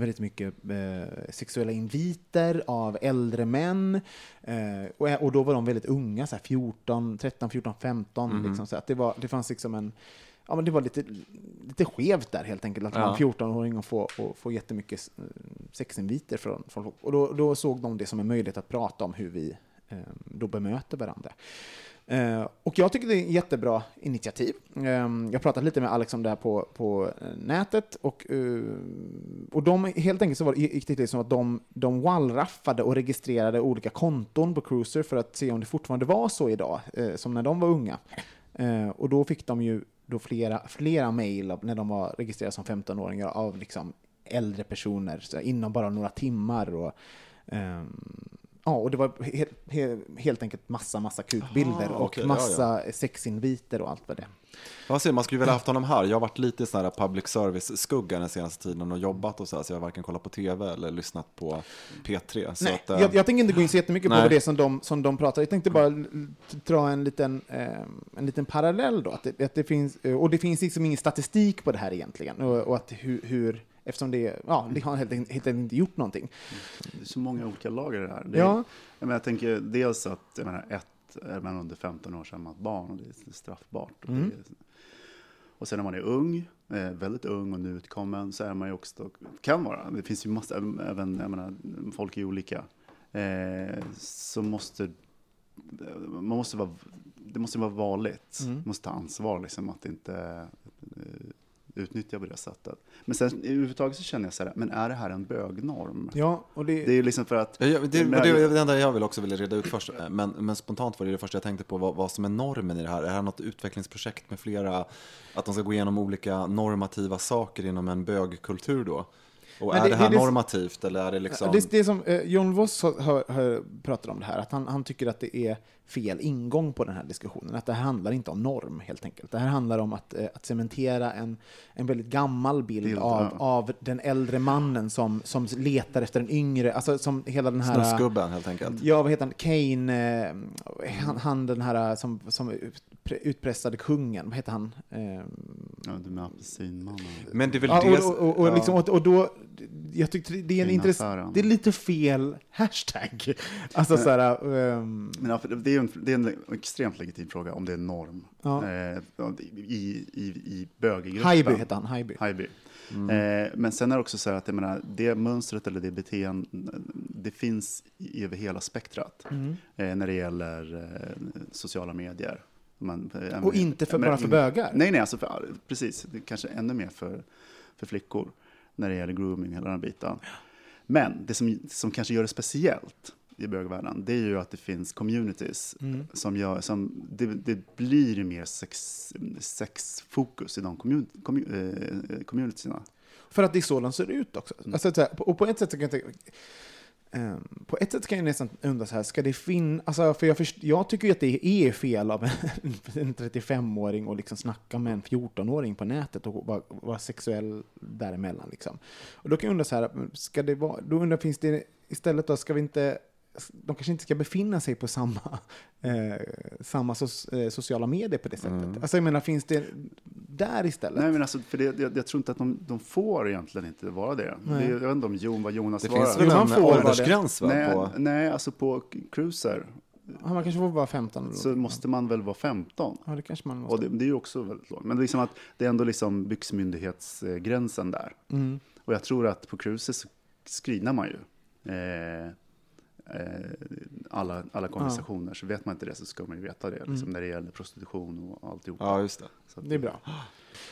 väldigt mycket eh, sexuella inviter av äldre män. Eh, och, och då var de väldigt unga, så här 14, 13, 14, 15. Liksom, så att det, var, det fanns liksom en... Ja, men det var lite, lite skevt där helt enkelt, att Ja. en 14-åring och få, och få jättemycket eh, sexinviter från, från folk. Och då, då såg de det som en möjlighet att prata om hur vi eh, då bemöter varandra. Eh, och jag tycker det är ett jättebra initiativ. Ehm, jag har pratat lite med Alex om det här på, på eh, nätet och, eh, och de, helt enkelt så var det, gick det till som att de, de wallraffade och registrerade olika konton på Cruiser för att se om det fortfarande var så idag, som när de var unga. Och då fick de ju då flera, flera mejl när de var registrerade som 15-åringar av liksom äldre personer så inom bara några timmar. Och, um, Ja, och det var he he helt enkelt massa, massa kukbilder Aha, och okej, ja, massa sexinviter och allt vad det. Ja, se, man skulle väl haft honom här. Jag har varit lite i sån här public service-skugga den senaste tiden och jobbat och så här, så jag har varken kollat på tv eller lyssnat på P3. Så Nej, att, eh, jag, jag tänker inte gå in så jättemycket Nej. på det som de, som de pratar. Jag tänkte bara dra en liten, eh, en liten parallell då. Att det, att det finns, eh, och det finns liksom ingen statistik på det här egentligen. Och, och att hur, hur eftersom det, ja, det har helt, enkelt- inte gjort någonting. Det är så många olika lager det här. Det är, Ja. jag, menar, jag tänker dels att, jag menar, ett, är man under 15 år så är man ett barn och det är straffbart. Och, Mm. det, och sen när man är ung, eh, väldigt ung och nyutkommen, så är man ju också, kan vara, det finns ju massa, även, jag menar, folk är olika, eh, så måste, man måste vara, det måste vara vanligt, Mm. man måste ta ansvar liksom att inte eh, utnyttja på det sättet. Men sen överhuvudtaget så känner jag så här, men är det här en bögnorm? Ja, och det, Det är ju liksom för att... Ja, det, Men- det är det enda jag vill också vilja reda ut först. Men, men spontant var det det första jag tänkte på vad, vad som är normen i det här. Är det här något utvecklingsprojekt med flera, att de ska gå igenom olika normativa saker inom en bögkultur då? Och Men är det- det, här det- det- normativt eller är det liksom... Det, det är som eh, John Voss har, har, har pratat om det här, att han, han tycker att det är fel ingång på den här diskussionen. Att det här handlar inte om norm, helt enkelt. Det här handlar om att, eh, att cementera en, en väldigt gammal bild, Bild, av, ja. av den äldre mannen som, som letar efter en yngre, alltså som hela den här... Snuskgubben helt enkelt. Ja, vad heter han? Kane, eh, han, han den här som, som utpre- utpressade kungen, vad heter han? Eh, Ja, du med apelsinmannen. Men det är väl Ja, det... och, och, och, ja. liksom, och, och då, jag tyckte det är en Fina intress- affären. det är lite fel hashtag. Alltså så här, ehm, Men ja, för det är en, det är en extremt legitim fråga om det är norm Ja. eh, i, i, i böggruppen. Haijby heter han, Haijby. Haijby. Eh, men sen är det också så här att jag menar, det mönstret eller det beteendet, det finns i, över hela spektrat Mm. eh, när det gäller eh, sociala medier. Man, eh, Och inte för, men- bara för bögar. Nej, nej, alltså för, precis. Kanske ännu mer för, för flickor när det gäller grooming, hela den biten. Men det som, som kanske gör det speciellt i bögvärlden, det är ju att det finns communities Mm. som gör, som, det, det blir mer sex, sexfokus i de commun, commu, eh, communitiesna. För att det är så de ser ut också. Mm. Alltså, här, och på ett sätt kan jag tänka, ehm, på ett sätt kan jag nästan undra så här, ska det finnas, alltså, för jag, först, jag tycker ju att det är fel av en, en 35-åring att liksom snacka med en 14-åring på nätet och vara, vara sexuell däremellan. Liksom. Och då kan jag undra så här, ska det vara, då undrar finns det istället då, ska vi inte, de kanske inte ska befinna sig på samma, eh, samma so, eh, sociala medier på det sättet. Alltså jag menar, finns det där istället? Nej, men alltså, för det, jag, jag tror inte att de, de får egentligen inte vara det. det jag vet inte om Jon, vad Jonas Det svarar. finns väl en det. åldersgräns va? nej, På... nej, alltså på cruiser Ja, man kanske får vara 15. eller så måste man väl vara 15. Ja, det kanske man måste. Och det, det är ju också väldigt lågt. Men det är, liksom att det är ändå liksom byxmyndighetsgränsen där. Mm. Och jag tror att på cruiser så screenar man ju eh, alla, alla konversationer. Så vet man inte det så ska man ju veta det. Liksom, När det gäller prostitution och alltihop. Ja, just det. Så att- Det är bra.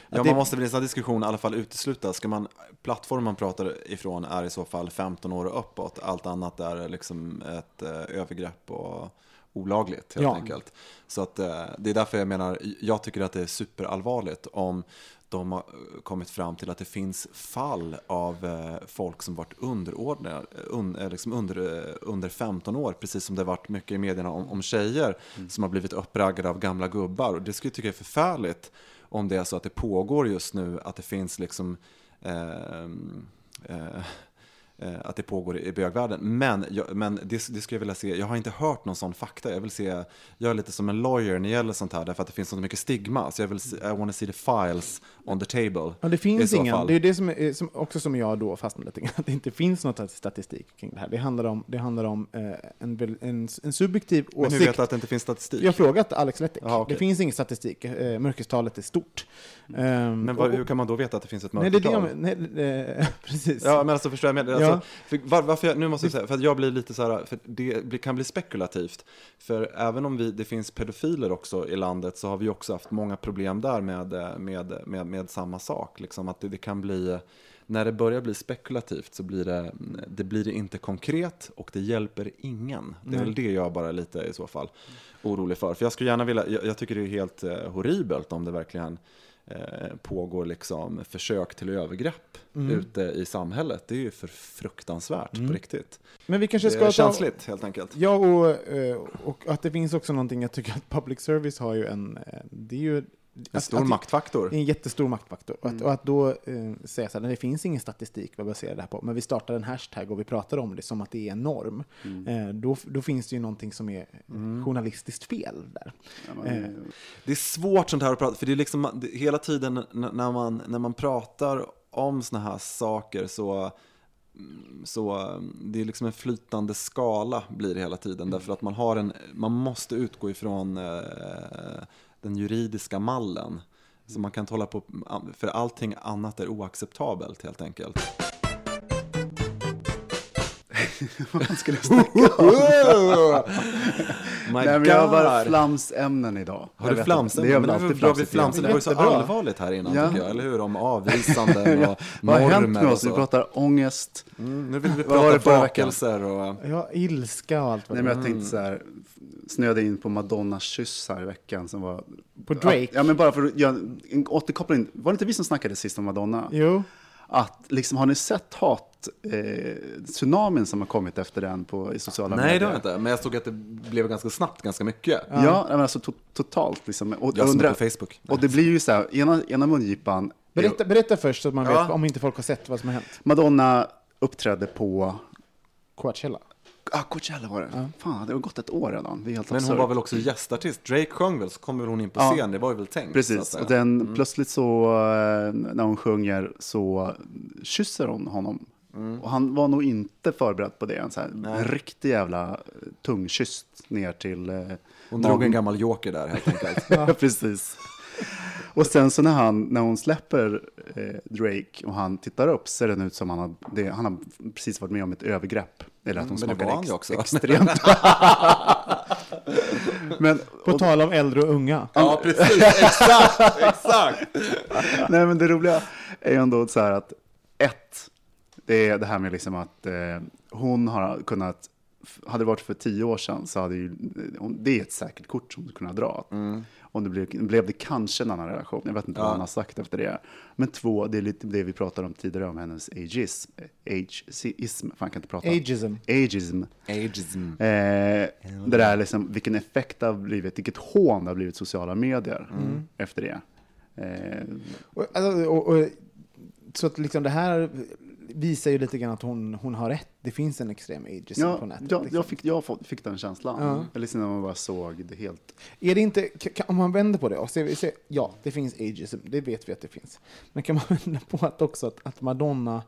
Ja, det- man måste väl i en sån här diskussion i alla fall utesluta. Ska man, plattformen man pratar ifrån är i så fall 15 år och uppåt. Allt annat är liksom ett eh, övergrepp och olagligt helt Ja. enkelt. Så att, eh, det är därför jag menar, jag tycker att det är superallvarligt om de har eh, kommit fram till att det finns fall av eh, folk som varit underordnade, un, eh, liksom under, under 15 år, precis som det varit mycket i medierna om, om tjejer som har blivit uppraggade av gamla gubbar. Och det skulle jag tycka är förfärligt om det är så att det pågår just nu, att det finns liksom ehm, eh, eh, att det pågår i bögvärlden. Men, jag, men det, det skulle jag vilja se, jag har inte hört någon sån fakta. Jag vill se, jag är lite som en lawyer när det gäller sånt här, därför att det finns så mycket stigma. Så jag vill se, I wanna see the files on the table. Ja, det finns ingen. fall. Det är det som, är, som också som jag då fastnar lite grann, att det inte finns något statistik kring det här. Det handlar om, det handlar om eh, en, väl- en, en subjektiv Men hur åsikt. vet du att det inte finns statistik? Jag har frågat Alex Lettek. Jaha, okej. Det finns ingen statistik. Eh, mörkertalet är stort. Ehm, Men vad, och- hur kan man då veta att det finns ett Nej, det är det mörkertal? jag men- nej, eh, Precis. Ja, men alltså förstår jag med. Ja. Alltså, för, var, varför jag, nu måste jag säga, för att jag blir lite så här, för det kan bli spekulativt. För även om vi, det finns pedofiler också i landet så har vi också haft många problem där med, med, med, med samma sak. Liksom att det, det kan bli, när det börjar bli spekulativt så blir det, det blir det inte konkret och det hjälper ingen. Det är Nej. väl det jag bara är lite i så fall orolig för. För jag skulle gärna vilja, jag, jag tycker det är helt eh, horribelt om det verkligen pågår liksom försök till övergrepp Mm. ute i samhället. Det är ju för fruktansvärt på riktigt. Men vi kanske Det ska är ta... känsligt helt enkelt. Ja, och, eh, och att det finns också någonting, jag tycker att public service har ju en... eh, Det är ju... En stor att, maktfaktor. En jättestor maktfaktor. Och, att, Mm. och att då eh, säga så här, det finns ingen statistik vad baserar det här på, men vi startar en hashtag och vi pratar om det som att det är en norm. Mm. Eh, då, då finns det ju någonting som är journalistiskt fel där. Ja, man, Eh. Det är svårt sånt här att prata, för det är liksom det, hela tiden när man, när man pratar om såna här saker så mm, så mm, det är liksom en flytande skala blir det hela tiden därför att man har en, man måste utgå ifrån eh, den juridiska mallen. Så man kan inte hålla på, för allting annat är oacceptabelt helt enkelt. Vad skulle jag snacka om? Nej, men jag har bara flamsämnen idag. Har du inte. Det är Men väl alltid flamsigt flamsen. Det var ju så allvarligt här innan Ja. tycker jag, eller hur? Om avvisanden och Vad har hänt med normer oss? Vi pratar ångest. Mm, nu vill vi prata bakelser och... Ja, ilska och allt vad Nej, men jag tänkte så här, snöade in på Madonnas kyss här i veckan som var... På Drake? Ja, men bara för att göra en återkoppling. Var det inte vi som snackade sist om Madonna? Jo. Att, liksom, har ni sett hat, eh, tsunamin som har kommit efter den på, i sociala Nej, medier? det har jag inte. Men jag såg att det blev ganska snabbt, ganska mycket. Ja, men alltså to totalt. Liksom. Och, Jag undrar- på Facebook. och det blir ju så här, ena, ena mungipan, Berätta, berätta först så att man vet, Ja. om inte folk har sett vad som har hänt. Madonna uppträdde på, Coachella. Ah, Coachella var det. Fan, det har gått ett år redan. Det är helt Men hon absurt. var väl också gästartist. Drake sjöng väl, så kom väl hon in på Ja. scen. Det var ju väl tänkt. Precis, och den, plötsligt så eh, när hon sjunger så kysser hon honom. Och han var nog inte förberedd på det. En, så här, en riktig jävla eh, tungkyss ner till... eh, Hon drog en gammal joker där helt enkelt. Ja, precis. Och sen så när, han, när hon släpper eh, Drake och han tittar upp ser det ut som han har, det, han har precis varit med om ett övergrepp. Eller att hon men det smakar ex, också. extremt. Men, På och, tal om äldre och unga. ja, precis. Exakt, exakt. nej, men det roliga är ju ändå så här att ett, det är det här med liksom att eh, hon har kunnat, hade det varit för tio år sedan så hade ju, hon- det är ett säkert kort som du kunde dra. Om det blev, blev det kanske en annan relation, jag vet inte vad han har sagt efter det. Men två, det är lite det vi pratade om tidigare om hennes ageism, ageism, fan kan inte prata. Ageism. Ageism. Ageism. Eh, det där liksom, vilken effekt det har blivit, vilket hån det har blivit sociala medier efter det. Eh, Och, alltså, och, och, så att liksom det här visar ju lite grann att hon, hon har rätt. Det finns en extrem ageism ja, på nätet. jag, liksom. jag, fick, jag fick- den känslan. Ja. Eller liksom när man bara såg det helt. Är det inte, kan, om man vänder på det och ser, ser, ja, det finns ageism, det vet vi att det finns. Men kan man vända på att också att, att Madonna,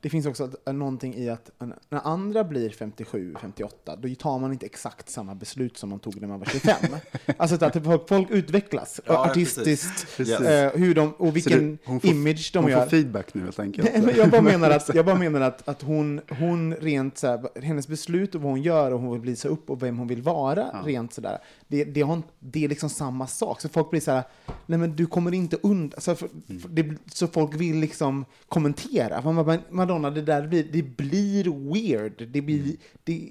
det finns också att, någonting i att när andra blir 57, 58, då tar man inte exakt samma beslut som man tog när man var 25. alltså att folk, folk utvecklas Ja, artistiskt, precis. eh, hur de, och vilken hon får- image de Hon gör. får feedback nu helt enkelt. Nej, men jag bara menar att, jag bara menar att, att hon, hon rent så här, hennes beslut och vad hon gör och hon vill visa upp och vem hon vill vara rent sådär, det, det, har, det är liksom samma sak. Så folk blir så här, nej men du kommer inte undan, så, för, för det, så folk vill liksom kommentera. Madonna, det där blir, det blir weird, det blir, det,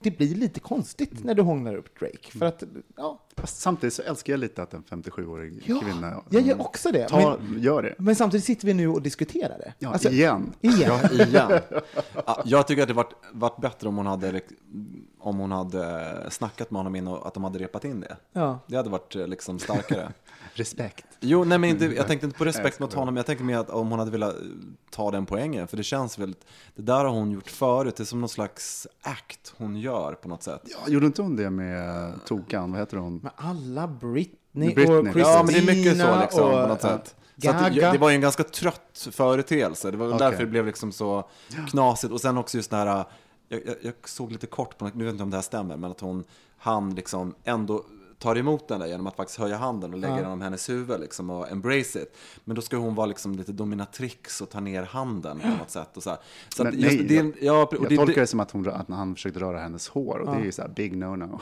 det blir lite konstigt när du hånglar upp Drake. För att, ja, Fast Samtidigt så älskar jag lite att en 57-årig ja kvinna jag gör också det. tar, Men, gör det. men samtidigt sitter vi nu och diskuterar det. Ja, Alltså, igen. Igen. Ja, igen. Ja, jag tycker att det varit, varit bättre om hon hade om hon hade snackat med honom in och att de hade repat in det. Ja. Det hade varit eh, liksom starkare. Respekt. Jo, nej men inte, jag tänkte inte på respekt mot honom, jag tänkte mer att om hon hade velat eh, ta den poängen, för det känns väldigt, det där har hon gjort förut, det är som någon slags act hon gör på något sätt. Ja, gjorde inte hon det med Tokan? Vad heter hon? Men alla Britney, Britney. och Christina Ja, men det är mycket så liksom, och, på något sätt. Så att det, Gaga. det var ju en ganska trött företeelse, det var Okej. därför det blev liksom så knasigt. Och sen också just det här, jag, jag, jag såg lite kort på, nu vet jag inte om det här stämmer, men att hon, han liksom ändå tar emot den där genom att faktiskt höja handen och lägga den om hennes huvud liksom och embrace it. Men då ska hon vara liksom lite dominatrix och ta ner handen på något sätt. Och så här. så Men nej, det, jag- ja, och Jag det, tolkar det, det som att, hon, att han försökte röra hennes hår och det är ju så här big no-no.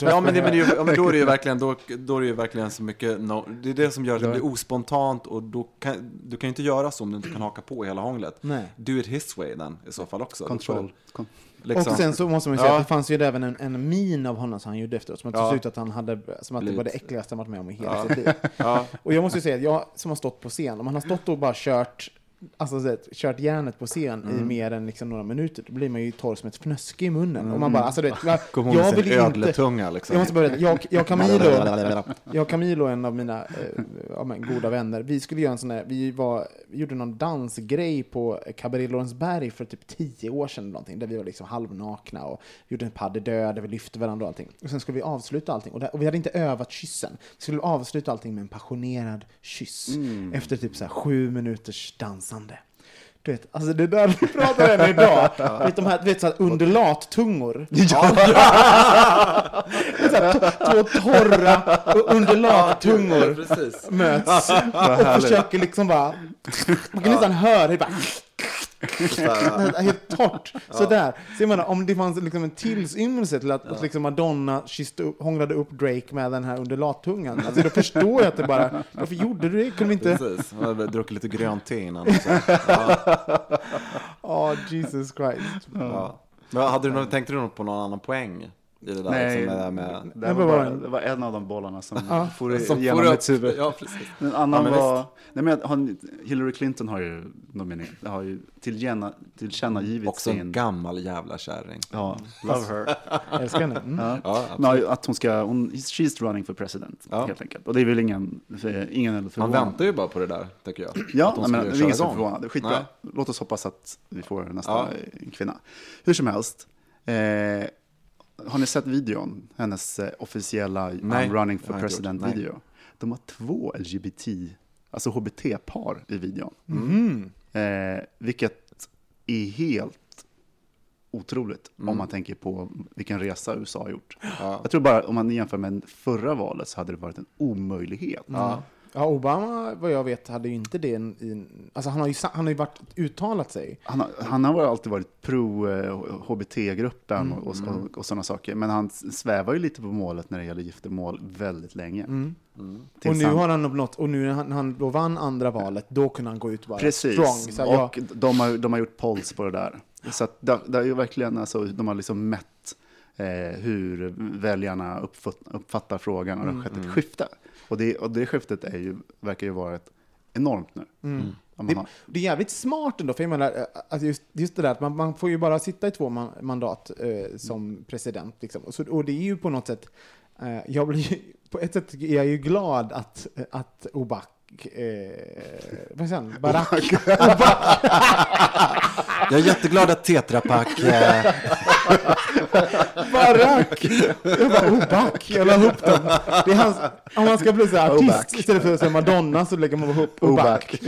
Ja men, det, men, det, ja, men då är det ju verkligen, då, då är det ju verkligen så mycket, no, det är det som gör att det blir ospontant och då kan, du kan ju inte göra så om du inte kan haka på hela hånglet. Nej. Do it his way den i så fall också. Kontroll. Kon- Liksom. Och sen så måste man ju säga Ja. att det fanns ju även en, en min av honom som han gjorde efteråt, som att det Ja. såg ut att han hade, som att det var det äckligaste han varit med om i hela sitt liv. Ja. Och jag måste ju säga att jag som har stått på scen, om man har stått och bara kört Alltså så kört järnet på scen Mm. i mer än liksom några minuter, då blir man ju torr som ett fnöske i munnen. Och man bara, alltså vet, jag, Mm. Jag vill inte... ödletunga liksom. Jag måste börja, jag, jag, Camilo, jag Camilo, en av mina eh, ja, men, goda vänner, vi skulle göra en sån här, vi, var, vi gjorde någon dansgrej på Cabaret Lorensberg för typ tio år sedan någonting, där vi var liksom halvnakna och gjorde en pas de deux där vi lyfte varandra och allting. Och sen skulle vi avsluta allting, och, det, och vi hade inte övat kyssen. Vi skulle avsluta allting med en passionerad kyss efter typ så här sju minuters dansande. Du vet, alltså det där vi pratar om idag, du vet, de här, du vet så här undulattungor. Så här, t- två torra undulattungor precis. möts och försöker liksom bara... Man kan nästan höra det bara... Helt torrt. Sådär. Så jag menar, om det fanns liksom en tillsymmelse till att, att liksom Madonna kysste upp, hånglade upp Drake med den här undulattungan, alltså då förstår jag att det bara... Varför gjorde du det? Kunde inte... Precis, hon hade druckit lite grönt te innan. Ja, Åh, Jesus Christ. ja. Men hade du tänkte du något på någon annan poäng? I det där Nej, liksom, med, det med, det, var bara, en- det var en av de bollarna som Ja. for som genom får mitt huvud. Ja. En annan Ja, men var, nej men han, Hillary Clinton har ju har ju tillgänna, tillkännagivit Också en sin, gammal jävla kärring. ja, love her. Älskar henne. Mm. Ja. Ja, att hon ska, hon, she's running for president, Ja. helt enkelt. Och det är väl ingen, ingen eller Man förvånad. väntar ju bara på det där, tycker jag. Ja, Att de men det är ingen som är förvånad. Skitbra. Nej. Låt oss hoppas att vi får nästa Ja. kvinna. Hur som helst. Eh, har ni sett videon? Hennes eh, officiella Nej, I'm running for president-video. De har två LGBT, alltså HBT-par i videon. Mm. Eh, vilket är helt otroligt Mm. om man tänker på vilken resa USA har gjort. Ja. Jag tror bara om man jämför med förra valet så hade det varit en omöjlighet. Ja. Ja, Obama, vad jag vet, hade ju inte det i. Alltså, han, har ju, han har ju varit, uttalat sig. Han har, han har alltid varit pro eh, HBT-gruppen Mm. och, och, och, sådana saker. Men han svävar ju lite på målet när det gäller giftermål väldigt länge. Mm. Mm. Och nu har han uppnått, och nu när han, han då vann andra valet, då kunde han gå ut och vara Precis, strong. Så, och de, har, de har gjort polls på det där. Så att det, det är ju verkligen, alltså, de har liksom mätt eh, hur väljarna uppfatt, uppfattar frågan och det har skett ett skifte. Och det, och det skiftet är ju, verkar ju vara ett enormt nu. Mm. Man det, har, det är jävligt smart ändå, för jag menar, eh, alltså just, just det där att man, man får ju bara sitta i två man, mandat eh, som president. Liksom. Och, så, och det är ju på något sätt, eh, jag blir på ett sätt är jag ju glad att, att Obak Eh, vad säger han? Barack. Jag är jätteglad att Tetra Pak... Eh, Barack! Jag bara, Obak. Jag la ihop dem. Det är hans, om man ska bli så här artist Oback. istället för att säga Madonna så lägger man ihop Obak.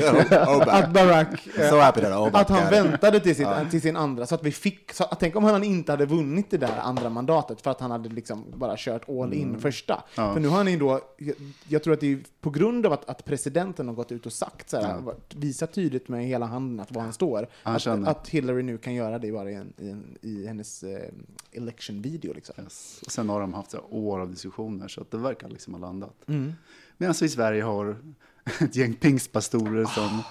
Att Barack, so happy that Obak att han väntade till, sitt, till sin andra, så att vi fick, så, tänk om han inte hade vunnit det där andra mandatet för att han hade liksom bara kört all in första. Ja. För nu har han ju då, jag, jag tror att det är på grund av att, att presidenten har gått ut och sagt så här, visat tydligt med hela handen att var han står, Han att, att Hillary nu kan göra det bara i, en, i, en, i hennes eh, election-video. Liksom. Yes. Och sen har de haft så här år av diskussioner så att det verkar liksom ha landat. Mm. Medan vi i Sverige har ett gäng pingstpastorer som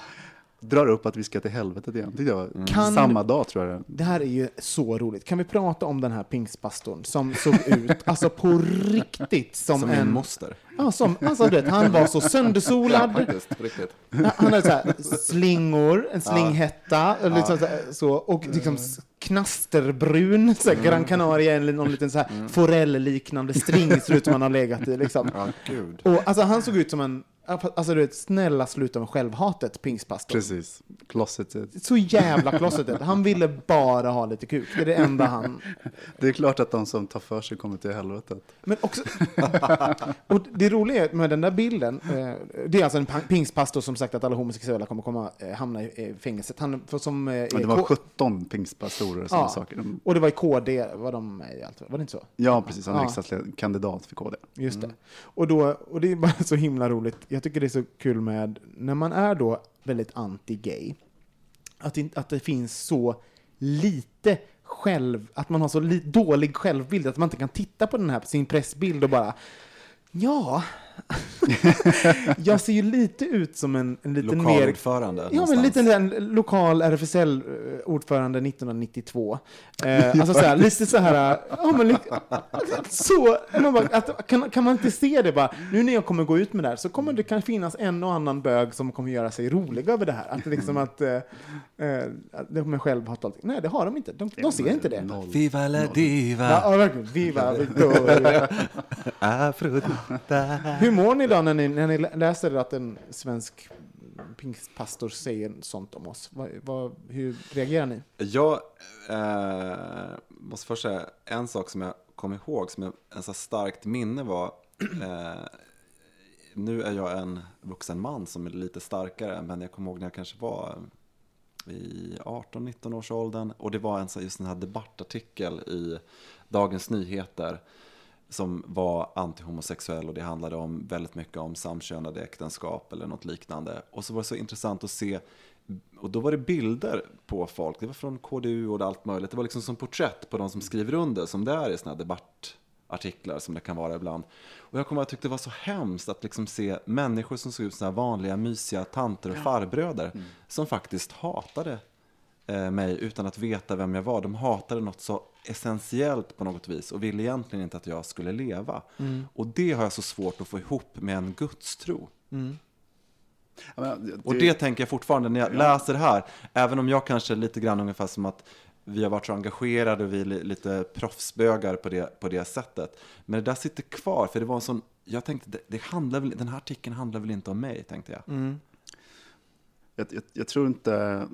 drar upp att vi ska till helvetet igen. Det var Mm. Kan- samma dag tror jag. Det här är ju så roligt. Kan vi prata om den här pingstpastorn som såg ut, alltså på riktigt, som, Som en... min moster. Ja, som, alltså, du vet, han var så söndersolad. Faktiskt, på riktigt. Han hade så här, slingor, en slinghätta, liksom så, här, så, och liksom s- knasterbrun, så här, Gran Canaria, eller någon liten så här forell-liknande string ser ut som han har legat i. Liksom. Ja, gud. Och, alltså, han såg ut som en, alltså du vet, snälla sluta med självhatet, pingstpastorn. Precis. Closeted. Så jävla closeted. Han ville bara ha lite kuk. Det är det enda han... Det är klart att de som tar för sig kommer till helvetet. Men också... och det roliga med den där bilden, eh, det är alltså en pa- pingstpastor som sagt att alla homosexuella kommer komma, eh, hamna i fängelset. Han, för som, eh, Men det var K- 17 pingstpastorer som Ja. ja. saker. De, Och det var i KD, var de med i allt? Var det inte så? ja, precis. Han är Ja. riksdagskandidat för KD. Just det. Och, då, och det är bara så himla roligt. Jag jag tycker det är så kul med, när man är då väldigt anti-gay, att, det- att det finns så lite själv, att man har så li, dålig självbild, att man inte kan titta på den här, sin pressbild och bara Ja, jag ser ju lite ut som en, en liten mer... Lokalordförande Ja, men lite en lokal RFSL-ordförande 1992. Eh, alltså så här, lite så här, ja men så, man bara, att, kan, kan man inte se det bara, nu när jag kommer gå ut med det här så kommer det kan finnas en och annan bög som kommer göra sig rolig över det här. Att liksom att, eh, eh, att de kommer själv ha tolkat. Nej, det har de inte. De, de ser inte det. Noll. Viva la diva, Ja, ja, verkligen. Viva Victoria. Afrodita. Hur mår ni då när ni, när ni läser att en svensk pingstpastor säger sånt om oss? Vad, vad, hur reagerar ni? Jag eh, måste först säga en sak som jag kom ihåg som jag, en så starkt minne var. Eh, nu är jag en vuxen man som är lite starkare, men jag kommer ihåg när jag kanske var i 18-19 års åldern och det var en så just den här debattartikel i Dagens Nyheter som var antihomosexuell och det handlade om väldigt mycket om samkönade äktenskap eller något liknande. Och så var det så intressant att se, och då var det bilder på folk, det var från KDU och allt möjligt. Det var liksom som porträtt på de som skriver under, som det är i sådana här debattartiklar som det kan vara ibland. Och jag kommer att tyckte det var så hemskt att liksom se människor som såg ut som vanliga mysiga tanter och farbröder som faktiskt hatade eh, mig utan att veta vem jag var. De hatade något så essentiellt på något vis och ville egentligen inte att jag skulle leva. Mm. Och det har jag så svårt att få ihop med en gudstro. Ja, men Och det tänker jag fortfarande när jag läser det här, även om jag kanske är lite grann ungefär som att vi har varit så engagerade och vi är li- lite proffsbögar på det, på det sättet. Men det där sitter kvar, för det var en sån, jag tänkte, det, det handlar väl, den här artikeln handlar väl inte om mig, tänkte jag. Jag, jag, jag tror inte...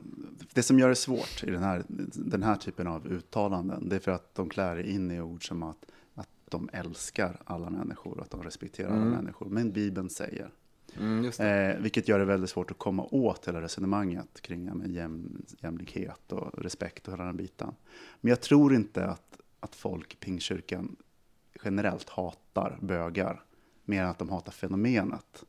Det som gör det svårt i den här, den här typen av uttalanden, det är för att de klär in i ord som att, att de älskar alla människor och att de respekterar alla människor. Men Bibeln säger. Mm. Eh, vilket gör det väldigt svårt att komma åt hela resonemanget kring ja, men jäm, jämlikhet och respekt och hela den biten. Men jag tror inte att, att folk i Pingstkyrkan generellt hatar bögar mer än att de hatar fenomenet.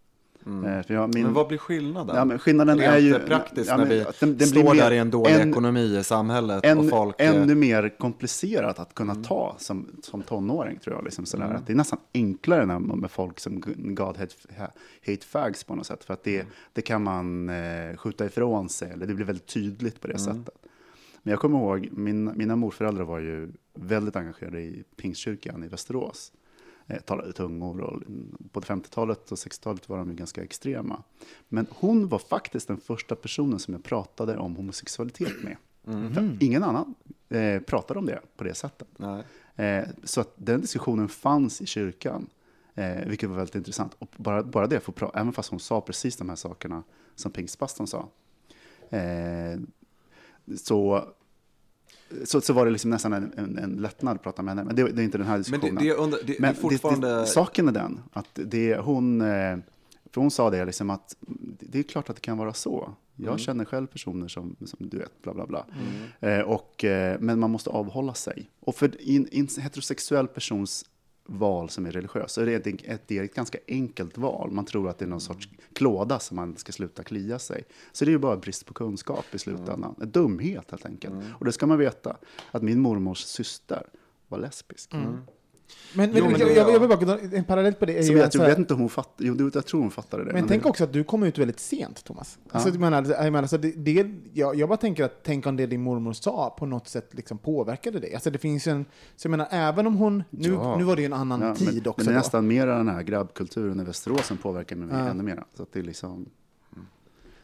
Eh, för jag, min, Mm. Men vad blir skillnaden? Ja, men skillnaden Rent är ju... praktiskt ja, när men vi att den- den står mer- där i en dålig en- ekonomi i samhället en, och folk... eh, ännu mer komplicerat att Mm. kunna ta som, som tonåring, tror jag. Liksom sådär. Att det är nästan enklare när, med folk som God hate, hate fags på något sätt. För att det, Mm. det kan man eh, skjuta ifrån sig, eller det blir väldigt tydligt på det Mm. sättet. Men jag kommer ihåg, min, mina morföräldrar var ju väldigt engagerade i Pingstkyrkan i Västerås. Eh, talade tungor och på 50-talet och 60-talet var de ju ganska extrema. Men hon var faktiskt den första personen som jag pratade om homosexualitet med. För ingen annan eh, pratade om det på det sättet. Eh, så att den diskussionen fanns i kyrkan, eh, vilket var väldigt intressant. Och bara, bara det, för pra- även fast hon sa precis de här sakerna som pingstpastorn sa, eh, så, så, så var det liksom nästan en, en, en lättnad att prata med henne. Men det, det är inte den här Men diskussionen. det, det, är under, det, det Men fortfarande... det, saken är den att det, hon, eh, för hon sa det liksom att det är klart att det kan vara så. Jag Mm. känner själv personer som, som du vet, bla bla bla. Eh, och, eh, men man måste avhålla sig. Och för en heterosexuell persons val som är religiös så är det ett, det är ett ganska enkelt val. Man tror att det är någon sorts klåda som man ska sluta klia sig. Så det är ju bara brist på kunskap i slutändan. En dumhet helt enkelt. Och det ska man veta, att min mormors syster var lesbisk. Men, Jo, men, men jag, jag, jag vill bara en parallell på det. Är ju jag, att jag vet inte om hon fattade, jo, jag tror hon fattade det. Men tänk också att du kom ut väldigt sent, Thomas. Alltså, jag menar, jag, menar, så det, det, jag, jag bara tänker att tänk om det din mormor sa på något sätt liksom påverkade dig. Alltså det finns en, så jag menar, även om hon, nu, Ja. nu var det ju en annan Ja, tid men, också. Men det är då. nästan mer den här grabbkulturen i Västerås som påverkar mig ännu mer. Så att det är liksom...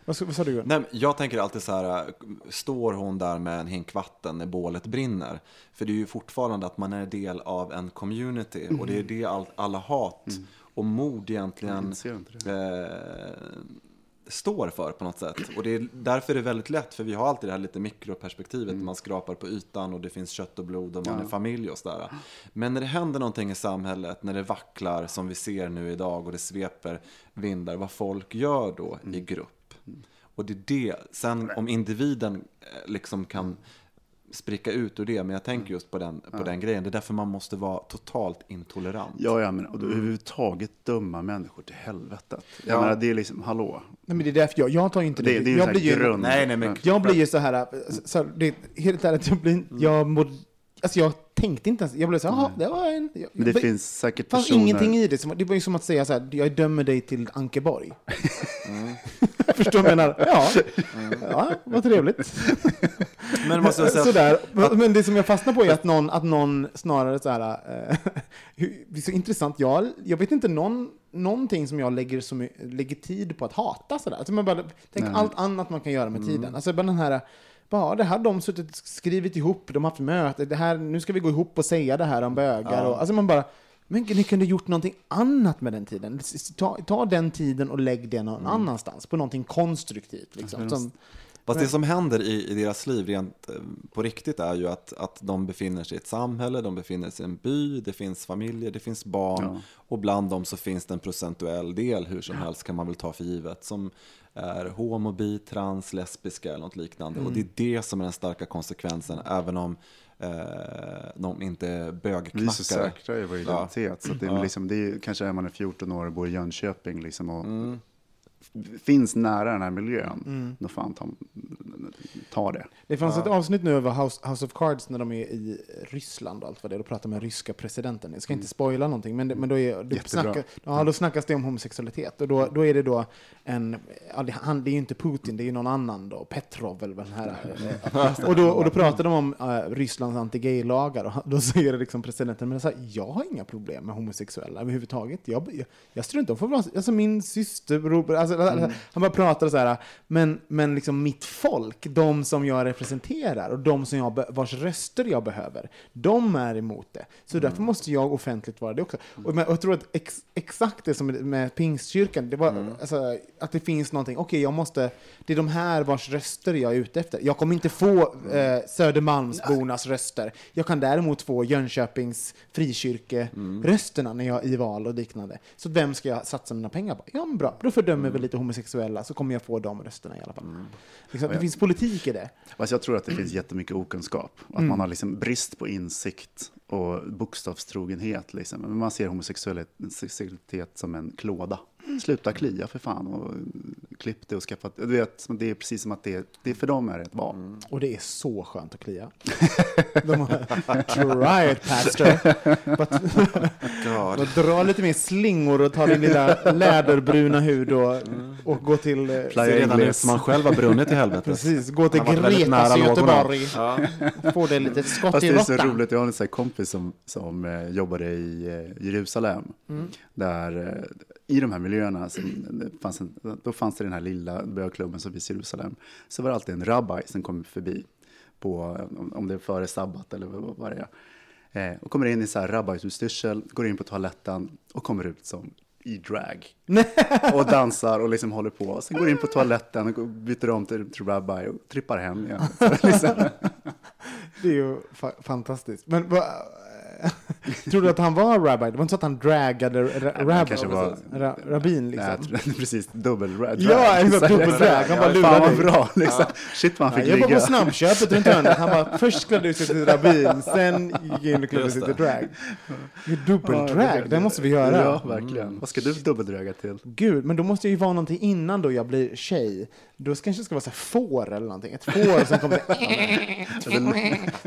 Vad, vad sa du? Nej, jag tänker alltid så här, står hon där med en hink vatten när bålet brinner? För det är ju fortfarande att man är del av en community och det är det all, alla hat och mord egentligen eh, står för på något sätt. Och det är därför är det väldigt lätt, för vi har alltid det här lite mikroperspektivet, man skrapar på ytan och det finns kött och blod och man är familj och sådär. Men när det händer någonting i samhället, när det vacklar som vi ser nu idag och det sveper vindar, vad folk gör då i grupp. Och det är det, sen om individen eh, liksom kan spricka ut ur det, men jag tänker just på den, på den grejen. Det är därför man måste vara totalt intolerant. Ja, ja, men och då överhuvudtaget döma människor till helvetet. Jag Ja. menar, det är liksom, hallå. Nej, men det är därför jag, jag tar ju inte Det, det är ju jag blir här ju, grund. Nej, nej, men- Jag blir ju så här, så, det, helt ärligt, jag, blir, jag, må, alltså jag tänkte inte ens, jag blev så här, det var en... Jag, Men det jag, finns säkert det fanns personer... ingenting i det. Som, det var ju som att säga så här, jag dömer dig till Ankeborg. Mm. Förstår du vad jag menar? Ja, ja vad trevligt. Men måste säga, Sådär. Men det som jag fastnar på är att någon, att någon snarare så här, eh, det är så intressant, jag, jag vet inte någon, någonting som jag lägger, så my- lägger tid på att hata sådär. Alltså man bara, tänk Nej. allt annat man kan göra med tiden. Alltså bara den här, bara, det här har de suttit skrivit ihop, de har haft möte, det här, nu ska vi gå ihop och säga det här om bögar. Och, alltså man bara, men ni kunde gjort någonting annat med den tiden. Ta, ta den tiden och lägg det någon annanstans, på någonting konstruktivt. Liksom, som, Fast det som händer i, i deras liv rent eh, på riktigt är ju att, att de befinner sig i ett samhälle, de befinner sig i en by, det finns familjer, det finns barn Ja. och bland dem så finns det en procentuell del, hur som helst kan man väl ta för givet, som är homo, bi, trans, lesbiska eller något liknande. Och det är det som är den starka konsekvensen, även om eh, de inte är Vi är så bögknackare. säkra i vår Ja. identitet. Så att det, är Ja. liksom, det är, kanske är man är 14 år och bor i Jönköping liksom, och Mm. Finns nära den här miljön, Mm. då fan ta, ta det. Det fanns ett avsnitt nu över House, House of Cards när de är i Ryssland och allt vad det är. Då pratar med ryska presidenten. Jag ska inte spoila någonting, men, det, men då, är, då, snacka, ja, då snackas det om homosexualitet. Och då, då är det då en, ja, det, han, det är ju inte Putin, det är ju någon annan då, Petrov eller vad den här är. och, då, och då pratar de om uh, Rysslands anti-gay-lagar och då säger det liksom presidenten, men så här, jag har inga problem med homosexuella överhuvudtaget. Jag, jag, jag struntar för alltså min syster, bror, alltså, han bara pratar så här, men, men liksom mitt folk, de som jag representerar och de som jag, vars röster jag behöver, de är emot det. Så därför måste jag offentligt vara det också. Och, men, och jag tror att ex, exakt det som med, pingstkyrkan, det var alltså, att det finns någonting, okej jag måste, det är de här vars röster jag är ute efter. Jag kommer inte få eh, Södermalmsbornas röster. Jag kan däremot få Jönköpings frikyrkerösterna när jag i val och liknande. Så vem ska jag satsa mina pengar på? Ja, men bra. Då fördömer vi lite homosexuella så kommer jag få de rösterna i alla fall. Liksom, det finns politik i det. Fast jag tror att det finns jättemycket okunskap. Att Mm. man har liksom brist på insikt och bokstavstrogenhet. Liksom. Men Man ser homosexualitet som en klåda. Sluta klia för fan och klipp det och skaffa... Du vet, det är precis som att det, det för dem är ett val. Och det är så skönt att klia. De har, Try it pastor. But, dra lite mer slingor och ta din lilla läderbruna hud och, och gå till... eh, Playa Ser redan ut som man själv har brunnit i helvetet. Precis, gå till Gretas i. Göteborg. Ja. Få det lite skott Fast i det är så råttan. roligt, jag har en sån här kompis som, som eh, jobbade i eh, Jerusalem. Där eh, i de här miljöerna, det fanns en, då fanns det den här lilla bögklubben som finns i Jerusalem. Så var det alltid en rabbi som kom förbi, på, om, det är före sabbat eller vad, det är. Eh, och kommer in i så här rabbisutstyrsel, går in på toaletten och kommer ut som i drag. och dansar och liksom håller på. Sen går in på toaletten och byter om till, till rabbi och trippar hem igen. Liksom. Det är ju fa- fantastiskt. Men vad... Tror du att han var rabbi? Det var inte så att han draggade ra- rabbi? var- ra, rabbin liksom? Nej, tror- precis, dubbel drag. Ja, exakt, dubbeldrag. Han bara Fan lurade vad dig. bra, liksom. Shit vad han fick jag var på ligga. snabbköpet runt hörnet. Han bara först klädde ut sig till rabbin, sen gick in och klädde sig till drag. Det är Dubbeldrag, det måste vi göra. Ja, verkligen. Vad ska du dubbeldraga till? Gud, men då måste jag ju vara någonting innan då jag blir tjej. Då kanske det ska vara så här får eller någonting. Ett får som kommer...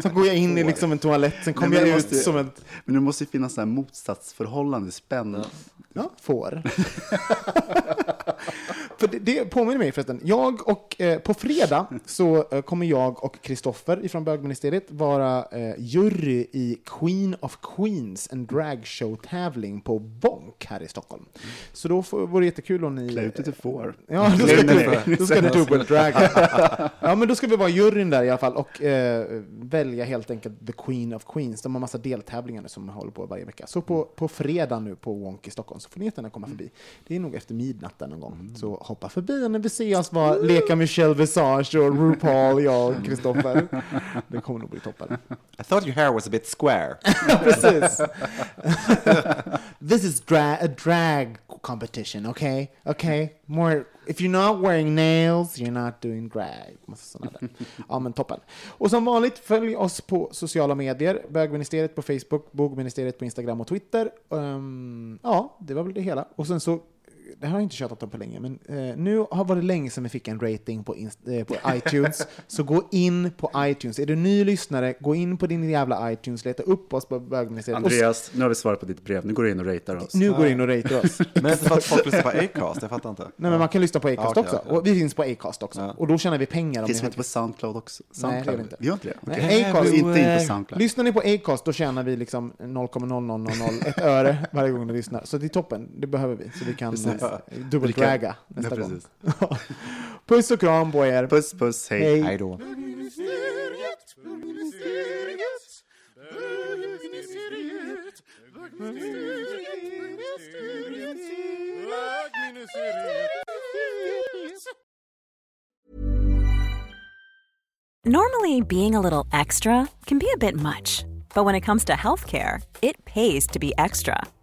Så går jag in i liksom en toalett, sen kommer jag ut måste- som ett Men det måste ju finnas så här motsatsförhållande, spänn. ja, får. För det, det påminner mig förresten. Jag och eh, på fredag så eh, kommer jag och Kristoffer ifrån bögministeriet vara eh, jury i Queen of Queens, en dragshow-tävling på Bonk här i Stockholm. Så då får, vore det jättekul om ni... Klä ut dig till får. Ja, då ska, du, då ska du dubbeldraga. Ja, men då ska vi vara juryn där i alla fall och eh, välja helt enkelt The Queen of Queens. De har massa deltävlingar nu som håller på varje vecka. Så på, på fredag nu på Wonk i Stockholm så får ni jättegärna komma förbi. Det är nog efter midnatt där någon gång. Så hoppa förbi och när vi ser oss vara, leka Michelle Visage och RuPaul, jag och Kristoffer. Det kommer nog bli toppen. I thought your hair was a bit square. Precis. This is dra- a drag competition, okay? Okay? More, if you're not wearing nails, you're not doing drag. Ja, men toppen. Och som vanligt, följ oss på sociala medier. Bögministeriet på Facebook, Bogministeriet på Instagram och Twitter. Ehm, ja, det var väl det hela. Och sen så det har jag inte tjatat om på länge, men eh, nu har det varit länge sedan vi fick en rating på, inst- eh, på iTunes. Så gå in på iTunes. Är du ny lyssnare, gå in på din jävla iTunes, leta upp oss på bögministeriet. Andreas, nu har vi svarat på ditt brev. Nu går du in och ratear oss. nu går du in och ratear oss. Men inte för att folk lyssnar på Acast, jag fattar inte. Nej, men man kan lyssna på Acast Ja, okej, också. okej. Och vi finns på Acast också. Ja. Och då tjänar vi pengar. Om Finns vi inte på Soundcloud också? Nej, det Soundcloud? gör vi inte. Vi gör inte det? Nej, Acast. Inte in på Soundcloud. Lyssnar ni på Acast då tjänar vi liksom 0,0001 öre varje gång ni lyssnar. Så det är toppen, det behöver vi. Så vi kan Precis. Dubbeldraga nästa Ja, gång. precis. Puss och kram på er. Puss, puss, hej. Hej. Hej då. Normally, being a little extra can be a bit much, but when it comes to healthcare, it pays to be extra.